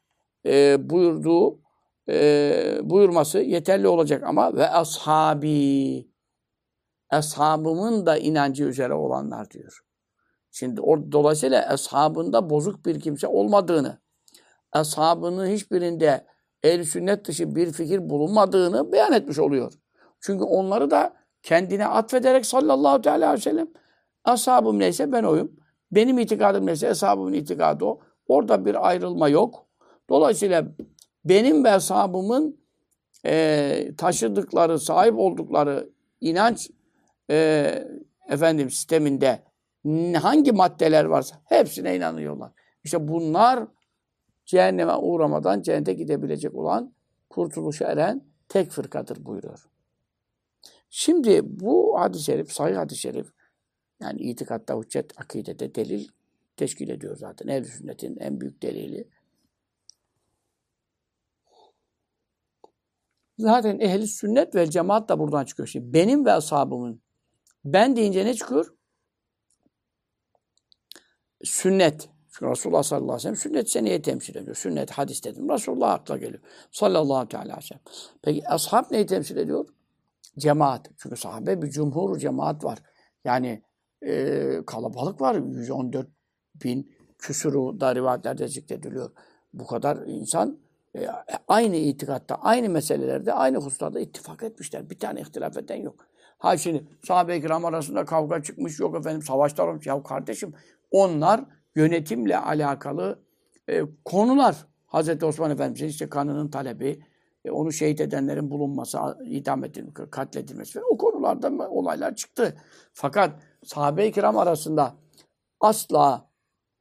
e, buyurduğu e, buyurması yeterli olacak ama ve ashabi ashabımın da inancı üzere olanlar diyor. Şimdi o, dolayısıyla ashabında bozuk bir kimse olmadığını, ashabının hiçbirinde el sünnet dışı bir fikir bulunmadığını beyan etmiş oluyor. Çünkü onları da kendine atfederek sallallahu aleyhi ve sellem ashabım neyse ben oyum. Benim itikadım neyse ashabımın itikadı o. Orada bir ayrılma yok. Dolayısıyla benim ve ashabımın e, taşıdıkları, sahip oldukları inanç e, efendim sisteminde hangi maddeler varsa hepsine inanıyorlar. İşte bunlar cehenneme uğramadan cennete gidebilecek olan kurtuluşa eren tek fırkadır buyuruyor. Şimdi bu hadis-i şerif, sahih hadis-i şerif yani itikatta, hüccet, akidede delil teşkil ediyor zaten. Ehl-i sünnetin en büyük delili. Zaten ehli sünnet ve cemaat da buradan çıkıyor. Şimdi benim ve ashabımın ben deyince ne çıkıyor? Sünnet. Çünkü Resulullah sallallahu aleyhi ve sellem sünnet seneye temsil ediyor. Sünnet hadis dedim. Resulullah akla geliyor. Sallallahu aleyhi ve sellem. Peki ashab neyi temsil ediyor? Cemaat. Çünkü sahabe bir cumhur cemaat var. Yani e, kalabalık var. 114 bin küsuru da rivayetlerde zikrediliyor. Bu kadar insan e, aynı itikatta, aynı meselelerde, aynı hususlarda ittifak etmişler. Bir tane ihtilaf eden yok. Ha şimdi sahabe-i kiram arasında kavga çıkmış, yok efendim savaşlar olmuş. Ya kardeşim onlar yönetimle alakalı e, konular. Hazreti Osman Efendimiz'in işte kanının talebi, e, onu şehit edenlerin bulunması, idam edilmesi, katledilmesi. O konularda olaylar çıktı. Fakat sahabe-i kiram arasında asla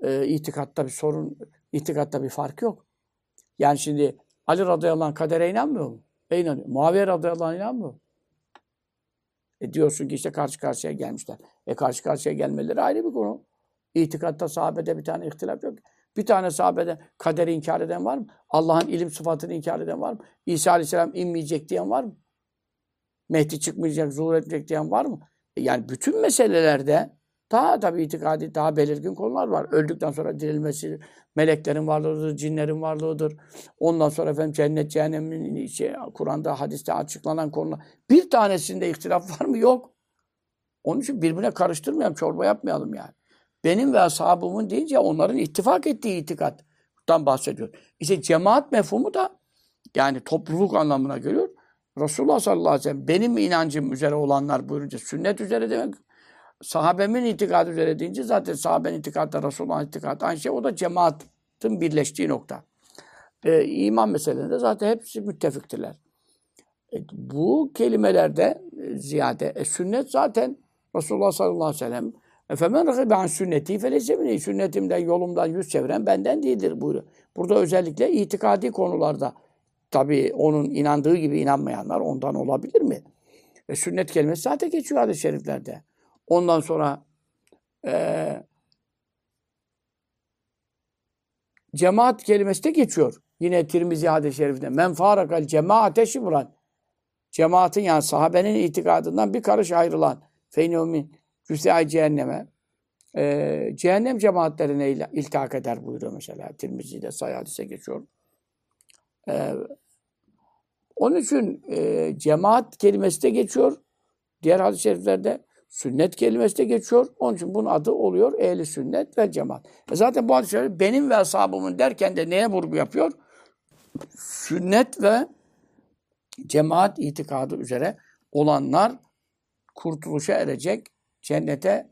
e, itikatta bir sorun, itikatta bir fark yok. Yani şimdi Ali radıyallahu anh kadere inanmıyor mu? E inanıyor. Muaviye radıyallahu anh inanmıyor? E diyorsun ki işte karşı karşıya gelmişler. E karşı karşıya gelmeleri ayrı bir konu. İtikatta sahabede bir tane ihtilaf yok. Bir tane sahabede kaderi inkar eden var mı? Allah'ın ilim sıfatını inkar eden var mı? İsa Aleyhisselam inmeyecek diyen var mı? Mehdi çıkmayacak, zuhur etmeyecek diyen var mı? E yani bütün meselelerde daha tabii itikadi, daha belirgin konular var. Öldükten sonra dirilmesi, meleklerin varlığıdır, cinlerin varlığıdır. Ondan sonra efendim cennet, cehennemin şey, Kur'an'da, hadiste açıklanan konular. Bir tanesinde ihtilaf var mı? Yok. Onun için birbirine karıştırmayalım, çorba yapmayalım yani. Benim ve ashabımın deyince onların ittifak ettiği itikattan bahsediyor. İşte cemaat mefhumu da yani topluluk anlamına geliyor. Resulullah sallallahu aleyhi ve sellem benim inancım üzere olanlar buyurunca sünnet üzere demek sahabemin itikadı üzere deyince zaten sahabenin itikadı Resulullah'ın itikadı aynı şey. O da cemaatin birleştiği nokta. Ee, iman meselelerinde zaten hepsi müttefiktirler. E, bu kelimelerde ziyade e, sünnet zaten Resulullah sallallahu aleyhi ve sellem Efemen rakibe an sünneti feleyse Sünnetimden, yolumdan yüz çeviren benden değildir buyuruyor. Burada özellikle itikadi konularda tabii onun inandığı gibi inanmayanlar ondan olabilir mi? E, sünnet kelimesi zaten geçiyor hadis-i şeriflerde. Ondan sonra e, cemaat kelimesi de geçiyor. Yine Tirmizi hadis-i şerifinde. Men farakal cemaate şibran. cemaatin yani sahabenin itikadından bir karış ayrılan feynumin cüse cehenneme e, cehennem cemaatlerine il- iltihak eder buyuruyor mesela. Tirmizi'de sayı hadise geçiyor. E, onun için e, cemaat kelimesi de geçiyor. Diğer hadis-i şeriflerde sünnet kelimesi de geçiyor. Onun için bunun adı oluyor ehli sünnet ve cemaat. E zaten bu hadis-i şerif benim ve ashabımın derken de neye vurgu yapıyor? Sünnet ve cemaat itikadı üzere olanlar kurtuluşa erecek, cennete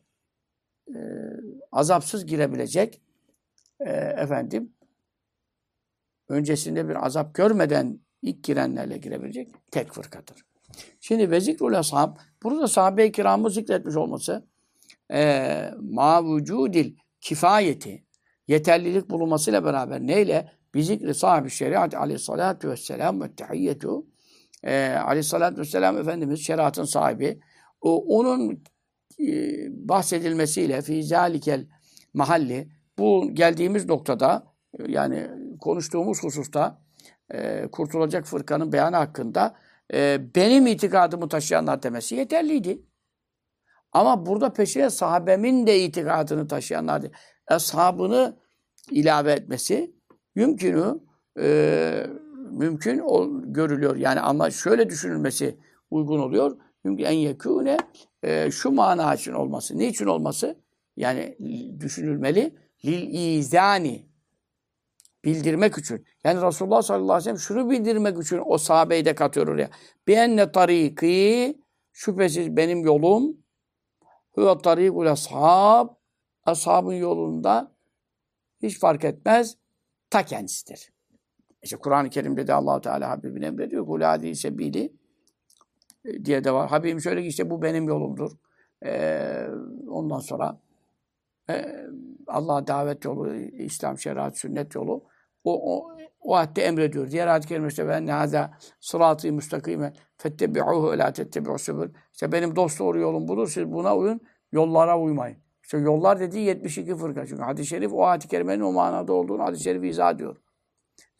e, azapsız girebilecek e, efendim öncesinde bir azap görmeden ilk girenlerle girebilecek tek fırkadır. Şimdi ve zikrul ashab burada sahabe-i kiramı zikretmiş olması e, ma vücudil kifayeti yeterlilik bulunmasıyla beraber neyle? Bi zikri sahibi şeriat aleyhissalatu vesselam ve tehiyyetu e, aleyhissalatü vesselam Efendimiz şeriatın sahibi o, onun bahsedilmesiyle fi zalikel mahalli bu geldiğimiz noktada e, yani konuştuğumuz hususta e, kurtulacak fırkanın beyanı hakkında e, benim itikadımı taşıyanlar demesi yeterliydi. Ama burada peşine sahabemin de itikadını taşıyanlar ashabını ilave etmesi mümkünü e, mümkün ol, görülüyor. Yani ama şöyle düşünülmesi uygun oluyor. Çünkü en yekûne e, şu mana için olması. Ne için olması? Yani düşünülmeli. Lil izani bildirmek için. Yani Resulullah sallallahu aleyhi ve sellem şunu bildirmek için o sahabeyi de katıyor oraya. Bienne tariki şüphesiz benim yolum huve tarikul ashab ashabın yolunda hiç fark etmez ta kendisidir. İşte Kur'an-ı Kerim'de de Allah Teala Habibine emrediyor. Kul hadi sebili diye de var. Habibim şöyle ki işte bu benim yolumdur. Ee, ondan sonra e, Allah'a davet yolu, İslam şeriat, sünnet yolu o, o, o ayette emrediyor. Diğer ayet-i kerimesi ve nâzâ sıratı müstakime fettebi'uhu ve lâ tettebi'u sübül. İşte benim dost doğru yolum budur. Siz buna uyun. Yollara uymayın. İşte yollar dediği 72 fırka. Çünkü hadis-i şerif o ayet-i kerimenin o manada olduğunu hadis-i şerif izah ediyor.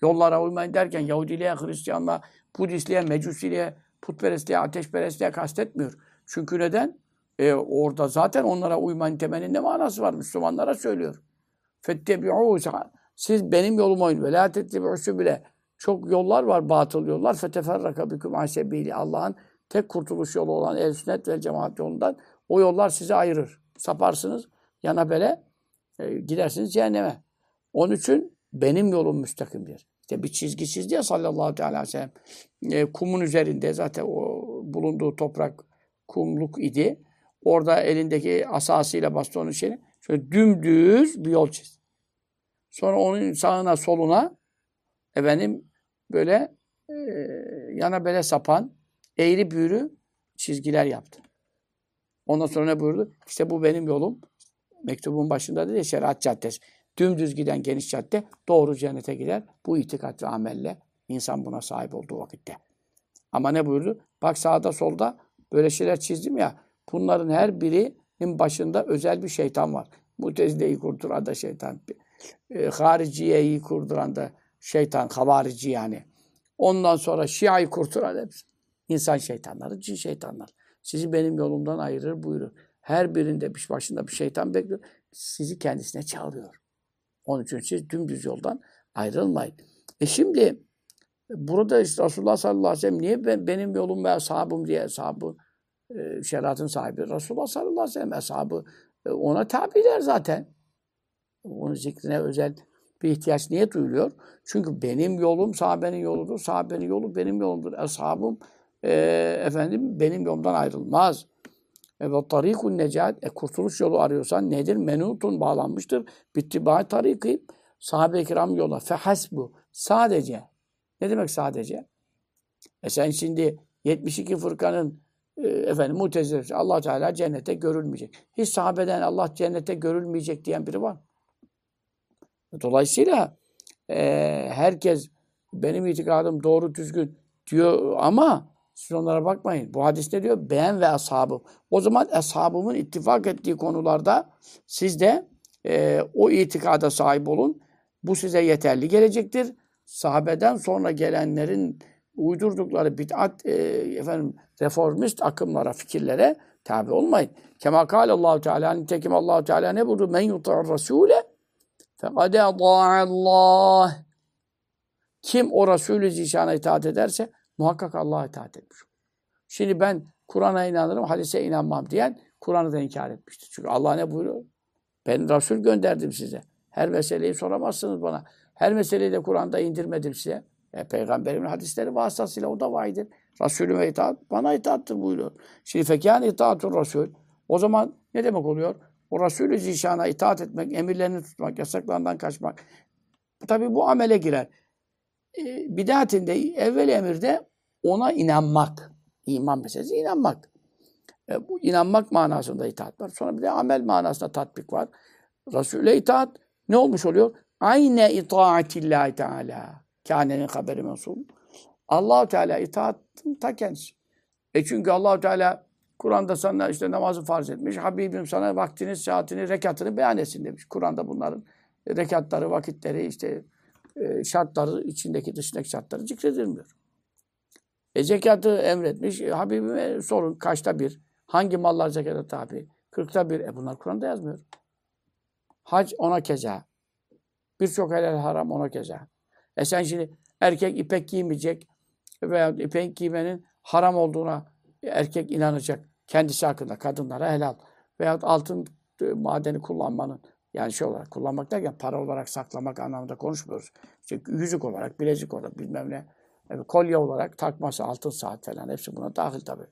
Yollara uymayın derken Yahudiliğe, Hristiyanlığa, Budistliğe, Mecusiliğe, putperestliğe, ateşperestliğe kastetmiyor. Çünkü neden? E, orada zaten onlara uymayın temenin ne manası var? Müslümanlara söylüyor. Fettebi'u siz benim yoluma uyun. Ve tettebi'u bile. Çok yollar var, batıl yollar. Feteferraka biküm asebili. Allah'ın tek kurtuluş yolu olan el sünnet ve cemaat yolundan o yollar sizi ayırır. Saparsınız, yana bele e, gidersiniz cehenneme. Onun için benim yolum müstakimdir. İşte bir çizgi çizdi ya sallallahu aleyhi ve sellem. E, kumun üzerinde zaten o bulunduğu toprak kumluk idi. Orada elindeki asasıyla bastonun şeyini şöyle dümdüz bir yol çizdi. Sonra onun sağına soluna efendim böyle e, yana bele sapan eğri büğrü çizgiler yaptı. Ondan sonra ne buyurdu? İşte bu benim yolum. Mektubun başında dedi şeriat caddesi. Dümdüz giden geniş cadde doğru cennete gider. Bu itikat ve amelle insan buna sahip olduğu vakitte. Ama ne buyurdu? Bak sağda solda böyle şeyler çizdim ya. Bunların her birinin başında özel bir şeytan var. Mutezile'yi kurduran da şeytan. E, hariciye'yi kurduran da şeytan. Havarici yani. Ondan sonra Şia'yı kurduran hepsi. İnsan şeytanları, cin şeytanlar. Sizi benim yolumdan ayırır buyurur. Her birinde bir başında bir şeytan bekliyor. Sizi kendisine çağırıyor. Onun için siz dümdüz yoldan ayrılmayın. E şimdi burada işte Resulullah sallallahu aleyhi ve sellem niye ben, benim yolum ve ashabım diye ashabı e, şeriatın sahibi Resulullah sallallahu aleyhi ve sellem ashabı e, ona tabiler zaten. Onun zikrine özel bir ihtiyaç niye duyuluyor? Çünkü benim yolum sahabenin yoludur. Sahabenin yolu benim yolumdur. Ashabım e, efendim benim yolumdan ayrılmaz. E, ve tarikun necat, e, kurtuluş yolu arıyorsan nedir? Menutun bağlanmıştır. Bittiba tariki, sahabe-i kiram yola. Fehasbu, sadece. Ne demek sadece? E sen şimdi 72 fırkanın e, efendim mutezilesi, allah Teala cennete görülmeyecek. Hiç sahabeden Allah cennete görülmeyecek diyen biri var. Dolayısıyla e, herkes benim itikadım doğru düzgün diyor ama siz onlara bakmayın. Bu hadiste diyor ben ve ashabım. O zaman ashabımın ittifak ettiği konularda siz de e, o itikada sahip olun. Bu size yeterli gelecektir. Sahabeden sonra gelenlerin uydurdukları bid'at e, efendim reformist akımlara, fikirlere tabi olmayın. Kema kâle Allahu Teala nitekim Allahu Teala ne buyurdu? Men yuta'ar rasûle fekad Allah. Kim o Resulü Zişan'a itaat ederse muhakkak Allah'a itaat etmiş. Şimdi ben Kur'an'a inanırım, hadise inanmam diyen Kur'an'ı da inkar etmiştir. Çünkü Allah ne buyuruyor? Ben Resul gönderdim size. Her meseleyi soramazsınız bana. Her meseleyi de Kur'an'da indirmedim size. E, Peygamberimin hadisleri vasıtasıyla o da vahidir. Resulüme itaat, bana itaattır buyuruyor. Şimdi fekâne itaatur Resul. O zaman ne demek oluyor? O Resulü Zişan'a itaat etmek, emirlerini tutmak, yasaklarından kaçmak. Tabi bu amele girer. E, bidatinde, evvel emirde ona inanmak. İman meselesi inanmak. E, bu inanmak manasında itaat var. Sonra bir de amel manasında tatbik var. Resul'e itaat ne olmuş oluyor? Ayne itaatillahi teala. Kânenin haberi mensul. allah Teala itaatın ta kendisi. E çünkü allah Teala Kur'an'da sana işte namazı farz etmiş. Habibim sana vaktini, saatini, rekatını beyan etsin demiş. Kur'an'da bunların rekatları, vakitleri, işte e, şartları, içindeki dışındaki şartları zikredilmiyor. E zekatı emretmiş. E, Habibime sorun kaçta bir? Hangi mallar zekata tabi? Kırkta bir. E bunlar Kur'an'da yazmıyor. Hac ona keza. Birçok helal haram ona keza. E sen şimdi erkek ipek giymeyecek veya ipek giymenin haram olduğuna erkek inanacak. Kendisi hakkında kadınlara helal. Veya altın e, madeni kullanmanın yani şey olarak kullanmak derken para olarak saklamak anlamında konuşmuyoruz. İşte yüzük olarak, bilezik olarak bilmem ne. Yani kolye olarak takması, altın saat falan hepsi buna dahil tabii.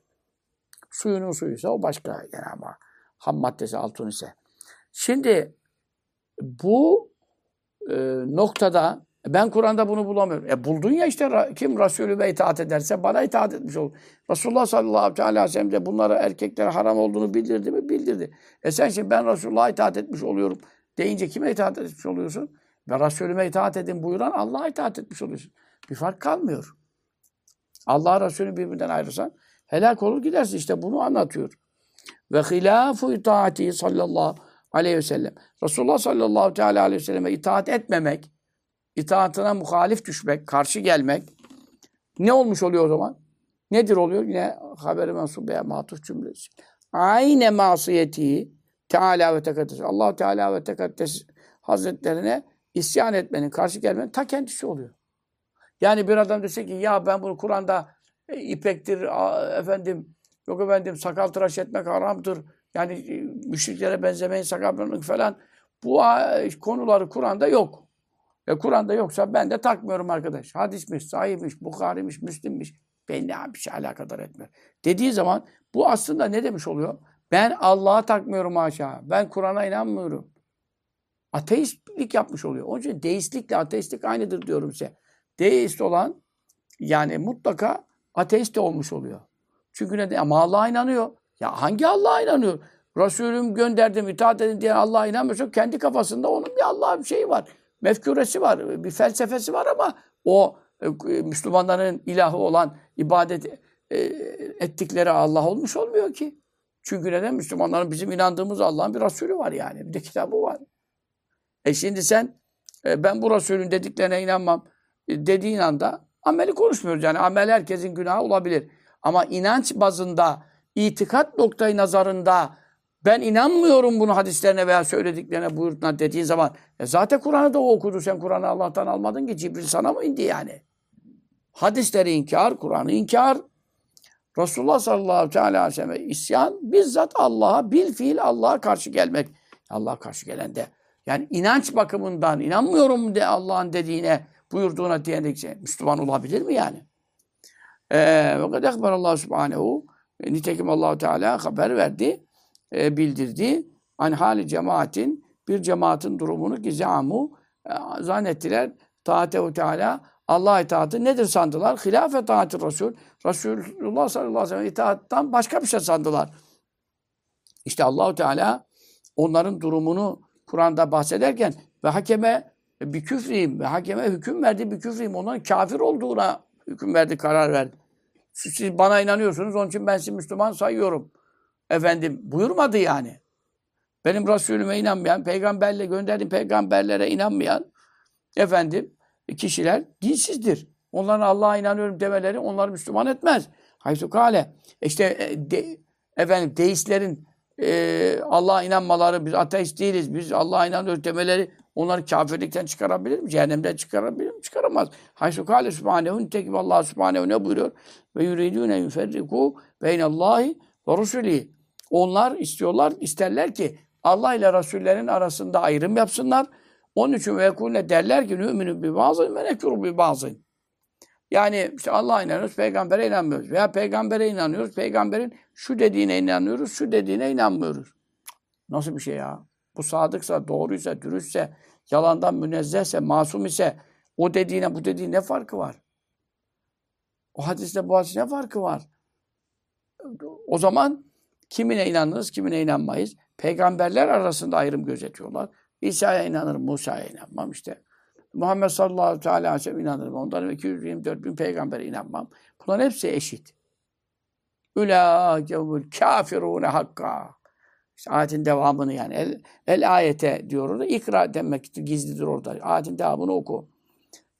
Suyunun suyuysa o başka yani ama ham maddesi altın ise. Şimdi bu e, noktada ben Kur'an'da bunu bulamıyorum. E buldun ya işte kim Resulüme itaat ederse bana itaat etmiş olur. Resulullah sallallahu aleyhi ve sellem de bunlara erkeklere haram olduğunu bildirdi mi? Bildirdi. E sen şimdi ben Resulullah'a itaat etmiş oluyorum deyince kime itaat etmiş oluyorsun? Ve Resulüme itaat edin buyuran Allah'a itaat etmiş oluyorsun. Bir fark kalmıyor. Allah Resulü birbirinden ayırırsan helak olur gidersin. İşte bunu anlatıyor. Ve hilafu itaati sallallahu aleyhi ve sellem. Resulullah sallallahu teala aleyhi ve selleme itaat etmemek, itaatına muhalif düşmek, karşı gelmek ne olmuş oluyor o zaman? Nedir oluyor? Yine haberi mensup veya matuf cümlesi. Ayne masiyeti Teala ve tekaddes. Allah Teala ve tekaddes Hazretlerine isyan etmenin, karşı gelmenin ta kendisi oluyor. Yani bir adam dese ki ya ben bunu Kur'an'da e, ipektir, a, efendim yok efendim sakal tıraş etmek haramdır. Yani e, müşriklere benzemeyin, sakal falan. Bu a, konuları Kur'an'da yok. E Kur'an'da yoksa ben de takmıyorum arkadaş. Hadismiş, sahihmiş, Bukhari'miş, Müslim'miş. Beni bir şey alakadar etmiyor. Dediği zaman bu aslında ne demiş oluyor? Ben Allah'a takmıyorum haşa. Ben Kur'an'a inanmıyorum. Ateistlik yapmış oluyor. Onun için deistlikle ateistlik aynıdır diyorum size. Deist olan yani mutlaka ateist de olmuş oluyor. Çünkü ne de ama Allah'a inanıyor. Ya hangi Allah'a inanıyor? Resulüm gönderdim, itaat edin diye Allah'a inanmıyorsa kendi kafasında onun bir Allah'a bir şeyi var. Mefkuresi var, bir felsefesi var ama o e, Müslümanların ilahı olan ibadet e, ettikleri Allah olmuş olmuyor ki. Çünkü neden? Müslümanların bizim inandığımız Allah'ın bir Resulü var yani. Bir de kitabı var. E şimdi sen e, ben bu Resulün dediklerine inanmam e, dediğin anda ameli konuşmuyoruz. Yani amel herkesin günahı olabilir. Ama inanç bazında, itikat noktayı nazarında ben inanmıyorum bunu hadislerine veya söylediklerine buyurduğuna dediğin zaman e zaten Kur'an'ı da o okudu. Sen Kur'an'ı Allah'tan almadın ki Cibril sana mı indi yani? Hadisleri inkar, Kur'an'ı inkar. Resulullah sallallahu aleyhi ve selleme isyan bizzat Allah'a bil fiil Allah'a karşı gelmek. Allah'a karşı gelen de yani inanç bakımından inanmıyorum de Allah'ın dediğine buyurduğuna diyerek şey, Müslüman olabilir mi yani? Ve kad ekber Allah subhanehu nitekim allah Teala haber verdi, e, bildirdi. An hali cemaatin bir cemaatin durumunu gizamu e, zannettiler. Taatehu Teala Allah itaatı nedir sandılar? Hilafe taati Resul. Resulullah sallallahu aleyhi ve sellem itaattan başka bir şey sandılar. İşte Allahu Teala onların durumunu Kur'an'da bahsederken ve hakeme bir küfriyim ve hakeme hüküm verdi bir küfriyim. Onların kafir olduğuna hüküm verdi, karar verdi. Siz bana inanıyorsunuz, onun için ben sizi Müslüman sayıyorum. Efendim buyurmadı yani. Benim Resulüme inanmayan, peygamberle gönderdiğim peygamberlere inanmayan efendim kişiler dinsizdir. Onların Allah'a inanıyorum demeleri onları Müslüman etmez. Haysu kale. İşte e, de, efendim deistlerin e, Allah'a inanmaları, biz ateist değiliz, biz Allah'a inanıyoruz demeleri onları kafirlikten çıkarabilir mi? Cehennemden çıkarabilir mi? Çıkaramaz. Haysu kâle subhanehu nitekim Allah subhanehu ne buyuruyor? Ve yuridûne yuferrikû beynallahi ve rusulî. Onlar istiyorlar, isterler ki Allah ile Resullerin arasında ayrım yapsınlar. Onun için ve yekûne derler ki nü'minü bi bazı ve nekfuru bi bazı. Yani işte Allah'a inanıyoruz, peygambere inanmıyoruz. Veya peygambere inanıyoruz, peygamberin şu dediğine inanıyoruz, şu dediğine inanmıyoruz. Nasıl bir şey ya? Bu sadıksa, doğruysa, dürüstse, yalandan münezzehse, masum ise o dediğine bu dediğine ne farkı var? O hadisle bu hadisle ne farkı var? O zaman kimine inanırız, kimine inanmayız. Peygamberler arasında ayrım gözetiyorlar. İsa'ya inanırım, Musa'ya inanmam işte. Muhammed sallallahu aleyhi ve sellem inanırım. Ondan 224 bin peygambere inanmam. Bunların hepsi eşit. Ülâkevül kafirûne hakka. İşte ayetin devamını yani. El, el ayete diyor orada. İkra demek gizlidir orada. Ayetin devamını oku.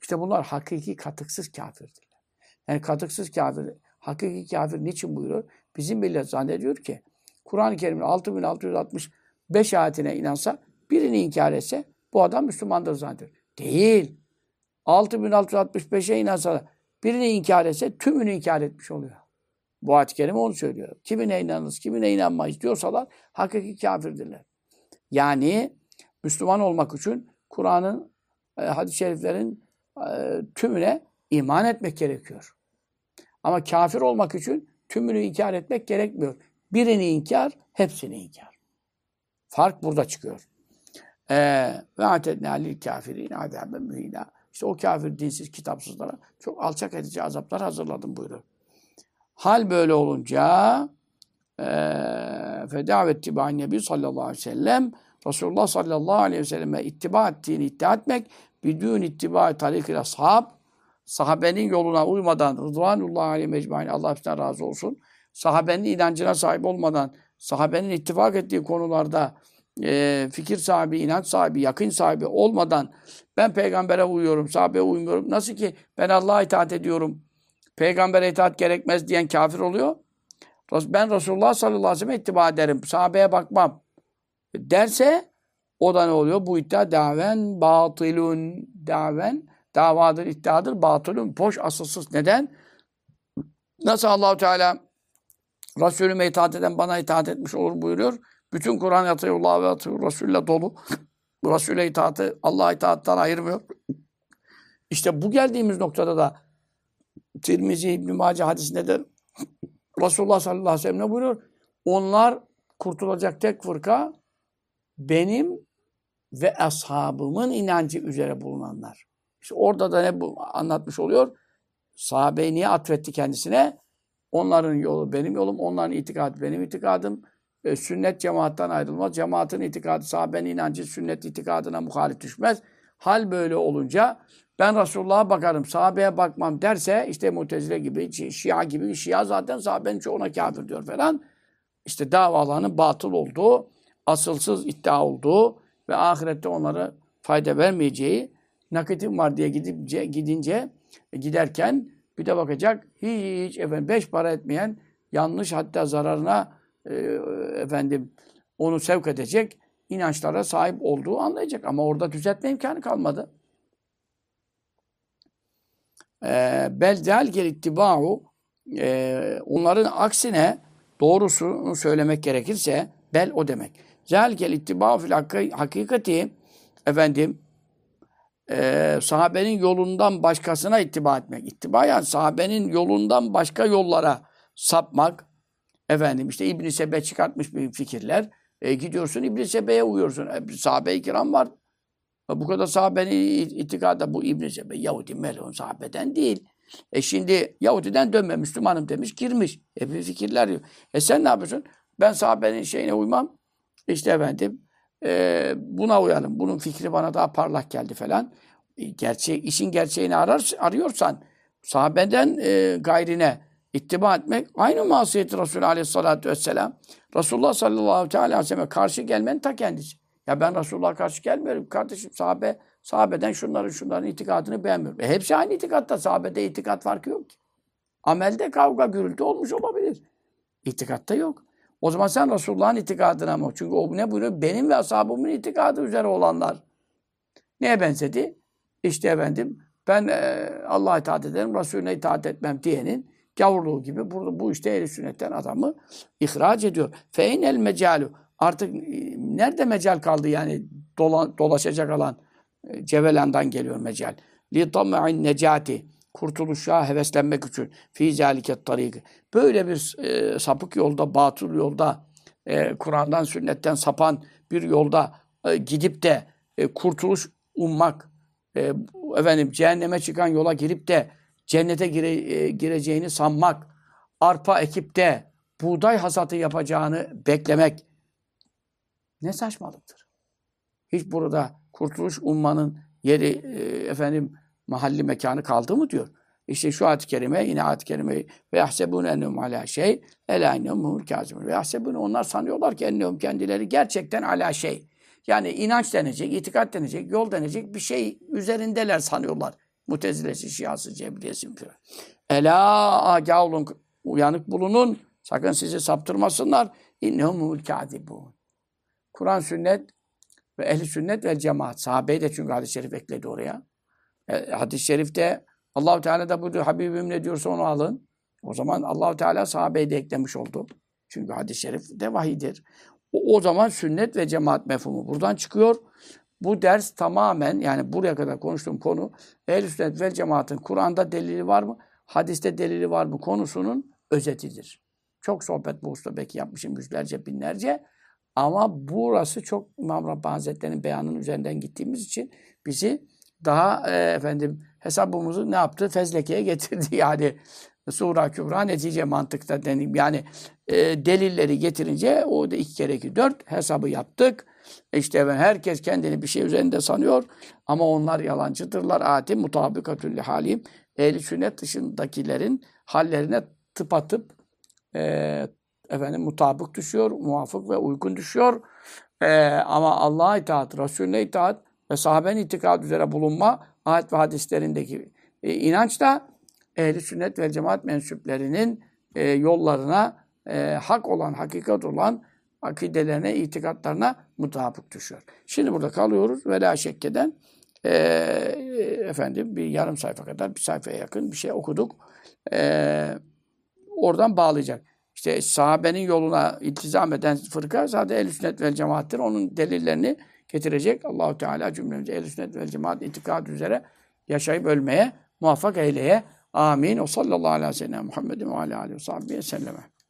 İşte bunlar hakiki katıksız kafirdirler. Yani katıksız kafir, hakiki kafir niçin buyuruyor? Bizim millet zannediyor ki Kur'an-ı Kerim'in 6665 ayetine inansa birini inkar etse bu adam Müslümandır zannediyor. Değil. 6665'e inansa birini inkar etse tümünü inkar etmiş oluyor. Bu ayet-i kerime onu söylüyor. Kimine inanırız, kimine inanmayız diyorsalar hakiki kafirdirler. Yani Müslüman olmak için Kur'an'ın, e, hadis-i şeriflerin e, tümüne iman etmek gerekiyor. Ama kafir olmak için tümünü inkar etmek gerekmiyor. Birini inkar, hepsini inkar. Fark burada çıkıyor. Ee, ve atednâ lil kâfirîne azâben mühînâ. İşte o kafir, dinsiz, kitapsızlara çok alçak edici azaplar hazırladım buyuruyor. Hal böyle olunca feda ve ittiba Nebi sallallahu aleyhi ve sellem Resulullah sallallahu aleyhi ve selleme ittiba ettiğini iddia etmek bidün ittiba tarikil ashab sahabenin yoluna uymadan rıdvanullah aleyhi mecmain Allah hepsinden razı olsun. Sahabenin inancına sahip olmadan sahabenin ittifak ettiği konularda e, fikir sahibi, inanç sahibi, yakın sahibi olmadan ben peygambere uyuyorum, sahabeye uymuyorum. Nasıl ki ben Allah'a itaat ediyorum, peygambere itaat gerekmez diyen kafir oluyor. Ben Resulullah sallallahu aleyhi ve sellem ittiba ederim, sahabeye bakmam derse o da ne oluyor? Bu iddia daven batılun, daven davadır, iddiadır, batılun, boş, asılsız. Neden? Nasıl Allahu Teala Resulüme itaat eden bana itaat etmiş olur buyuruyor. Bütün Kur'an yatıyullah ve atıyor Resul'le dolu. Resul'e itaatı Allah'a itaattan ayırmıyor. İşte bu geldiğimiz noktada da Tirmizi İbn Mace hadisinde de Resulullah sallallahu aleyhi ve sellem ne buyuruyor? Onlar kurtulacak tek fırka benim ve ashabımın inancı üzere bulunanlar. İşte orada da ne bu anlatmış oluyor? Sahabeyi niye atfetti kendisine? Onların yolu benim yolum, onların itikadı benim itikadım. E, sünnet cemaattan ayrılmaz. Cemaatin itikadı, sahabenin inancı sünnet itikadına muhalif düşmez. Hal böyle olunca ben Resulullah'a bakarım, sahabeye bakmam derse işte Mutezile gibi, Şia gibi, Şia zaten sahabenin çoğuna kafir diyor falan. İşte davalarının batıl olduğu, asılsız iddia olduğu ve ahirette onlara fayda vermeyeceği nakitim var diye gidince, gidince giderken bir de bakacak hiç efendim beş para etmeyen yanlış hatta zararına e, efendim onu sevk edecek inançlara sahip olduğu anlayacak. Ama orada düzeltme imkanı kalmadı. E, bel gel ittiba'u e, onların aksine doğrusunu söylemek gerekirse bel o demek. Zelkel ittiba'u fil hakikati efendim e, sahabenin yolundan başkasına ittiba etmek. İttiba yani sahabenin yolundan başka yollara sapmak. Efendim işte İbn-i Sebe çıkartmış bir fikirler. E, gidiyorsun İbn-i Sebe'ye uyuyorsun. E, sahabe-i kiram var. E, bu kadar sahabenin itikada bu İbn-i Sebe Yahudi melun sahabeden değil. E şimdi Yahudi'den dönme Müslümanım demiş girmiş. E bir fikirler diyor. E sen ne yapıyorsun? Ben sahabenin şeyine uymam. İşte efendim e, buna uyalım. Bunun fikri bana daha parlak geldi falan. E, gerçeği, işin gerçeğini arar, arıyorsan sahabeden e, gayrine ittiba etmek aynı masiyeti Resulü aleyhissalatü vesselam. Resulullah sallallahu aleyhi ve sellem karşı gelmenin ta kendisi. Ya ben Resulullah'a karşı gelmiyorum kardeşim sahabe sahabeden şunların şunların itikadını beğenmiyorum. E hepsi aynı itikatta. Sahabede itikat farkı yok ki. Amelde kavga gürültü olmuş olabilir. İtikatta yok. O zaman sen Resulullah'ın itikadına mı? Çünkü o ne buyuruyor? Benim ve ashabımın itikadı üzere olanlar. Neye benzedi? İşte efendim ben e, Allah'a itaat ederim, Resulüne itaat etmem diyenin gavurluğu gibi burada bu işte ehl sünnetten adamı ihraç ediyor. Fein el mecalu. Artık e, nerede mecal kaldı yani dola, dolaşacak alan e, Cevelan'dan geliyor mecal. Li tam'in necati. Kurtuluşa heveslenmek için. Fi zaliket tariki. Böyle bir e, sapık yolda, batıl yolda, e, Kur'an'dan, sünnetten sapan bir yolda e, gidip de e, kurtuluş ummak, e, efendim cehenneme çıkan yola girip de cennete gire, e, gireceğini sanmak, arpa ekip de buğday hasatı yapacağını beklemek ne saçmalıktır. Hiç burada kurtuluş ummanın yeri e, efendim mahalli mekanı kaldı mı diyor. İşte şu ayet-i kerime yine ayet-i kerime ve yahsebune ennehum ala şey ela ennehum humul kâzimun. Ve yahsebune onlar sanıyorlar ki ennehum kendileri gerçekten ala şey. Yani inanç denecek, itikat denecek, yol denecek bir şey üzerindeler sanıyorlar. Mutezilesi, Şiası, Cebriyesi falan. Ela agâh olun, uyanık bulunun. Sakın sizi saptırmasınlar. İnnehum humul kâzibûn. Kur'an, sünnet ve ehli sünnet ve cemaat. Sahabeyi de çünkü hadis-i şerif ekledi oraya. E, hadis-i şerifte Allahu Teala da buyuruyor Habibim ne diyorsa onu alın. O zaman Allahu Teala sahabeyi de eklemiş oldu. Çünkü hadis-i şerif de vahidir. O, o zaman sünnet ve cemaat mefhumu buradan çıkıyor. Bu ders tamamen yani buraya kadar konuştuğum konu ehl sünnet ve cemaatin Kur'an'da delili var mı? Hadiste delili var mı? Konusunun özetidir. Çok sohbet bu usta belki yapmışım yüzlerce binlerce. Ama burası çok İmam Rabbani Hazretleri'nin beyanının üzerinden gittiğimiz için bizi daha e, efendim hesabımızı ne yaptı? Fezlekeye getirdi yani. Sura Kübra netice mantıkta dedim. Yani e, delilleri getirince o da iki kere iki dört hesabı yaptık. İşte ben herkes kendini bir şey üzerinde sanıyor ama onlar yalancıdırlar. Ati mutabikatülli halim. Ehli sünnet dışındakilerin hallerine tıpatıp e, efendim mutabık düşüyor, muvafık ve uygun düşüyor. E, ama Allah'a itaat, Resulüne itaat ve sahabenin itikad üzere bulunma ayet ve hadislerindeki e, inanç da ehli sünnet ve cemaat mensuplerinin e, yollarına e, hak olan, hakikat olan akidelerine, itikatlarına mutabık düşüyor. Şimdi burada kalıyoruz. Ve la şekkeden e, efendim bir yarım sayfa kadar, bir sayfaya yakın bir şey okuduk. E, oradan bağlayacak. İşte sahabenin yoluna iltizam eden fırka zaten ehl sünnet vel cemaattir. Onun delillerini getirecek. Allahu Teala cümlemizi ehl sünnet vel cemaat itikad üzere yaşayıp ölmeye muvaffak eyleye. Amin. O sallallahu aleyhi ve sellem Muhammedin ve aleyhi ve selleme.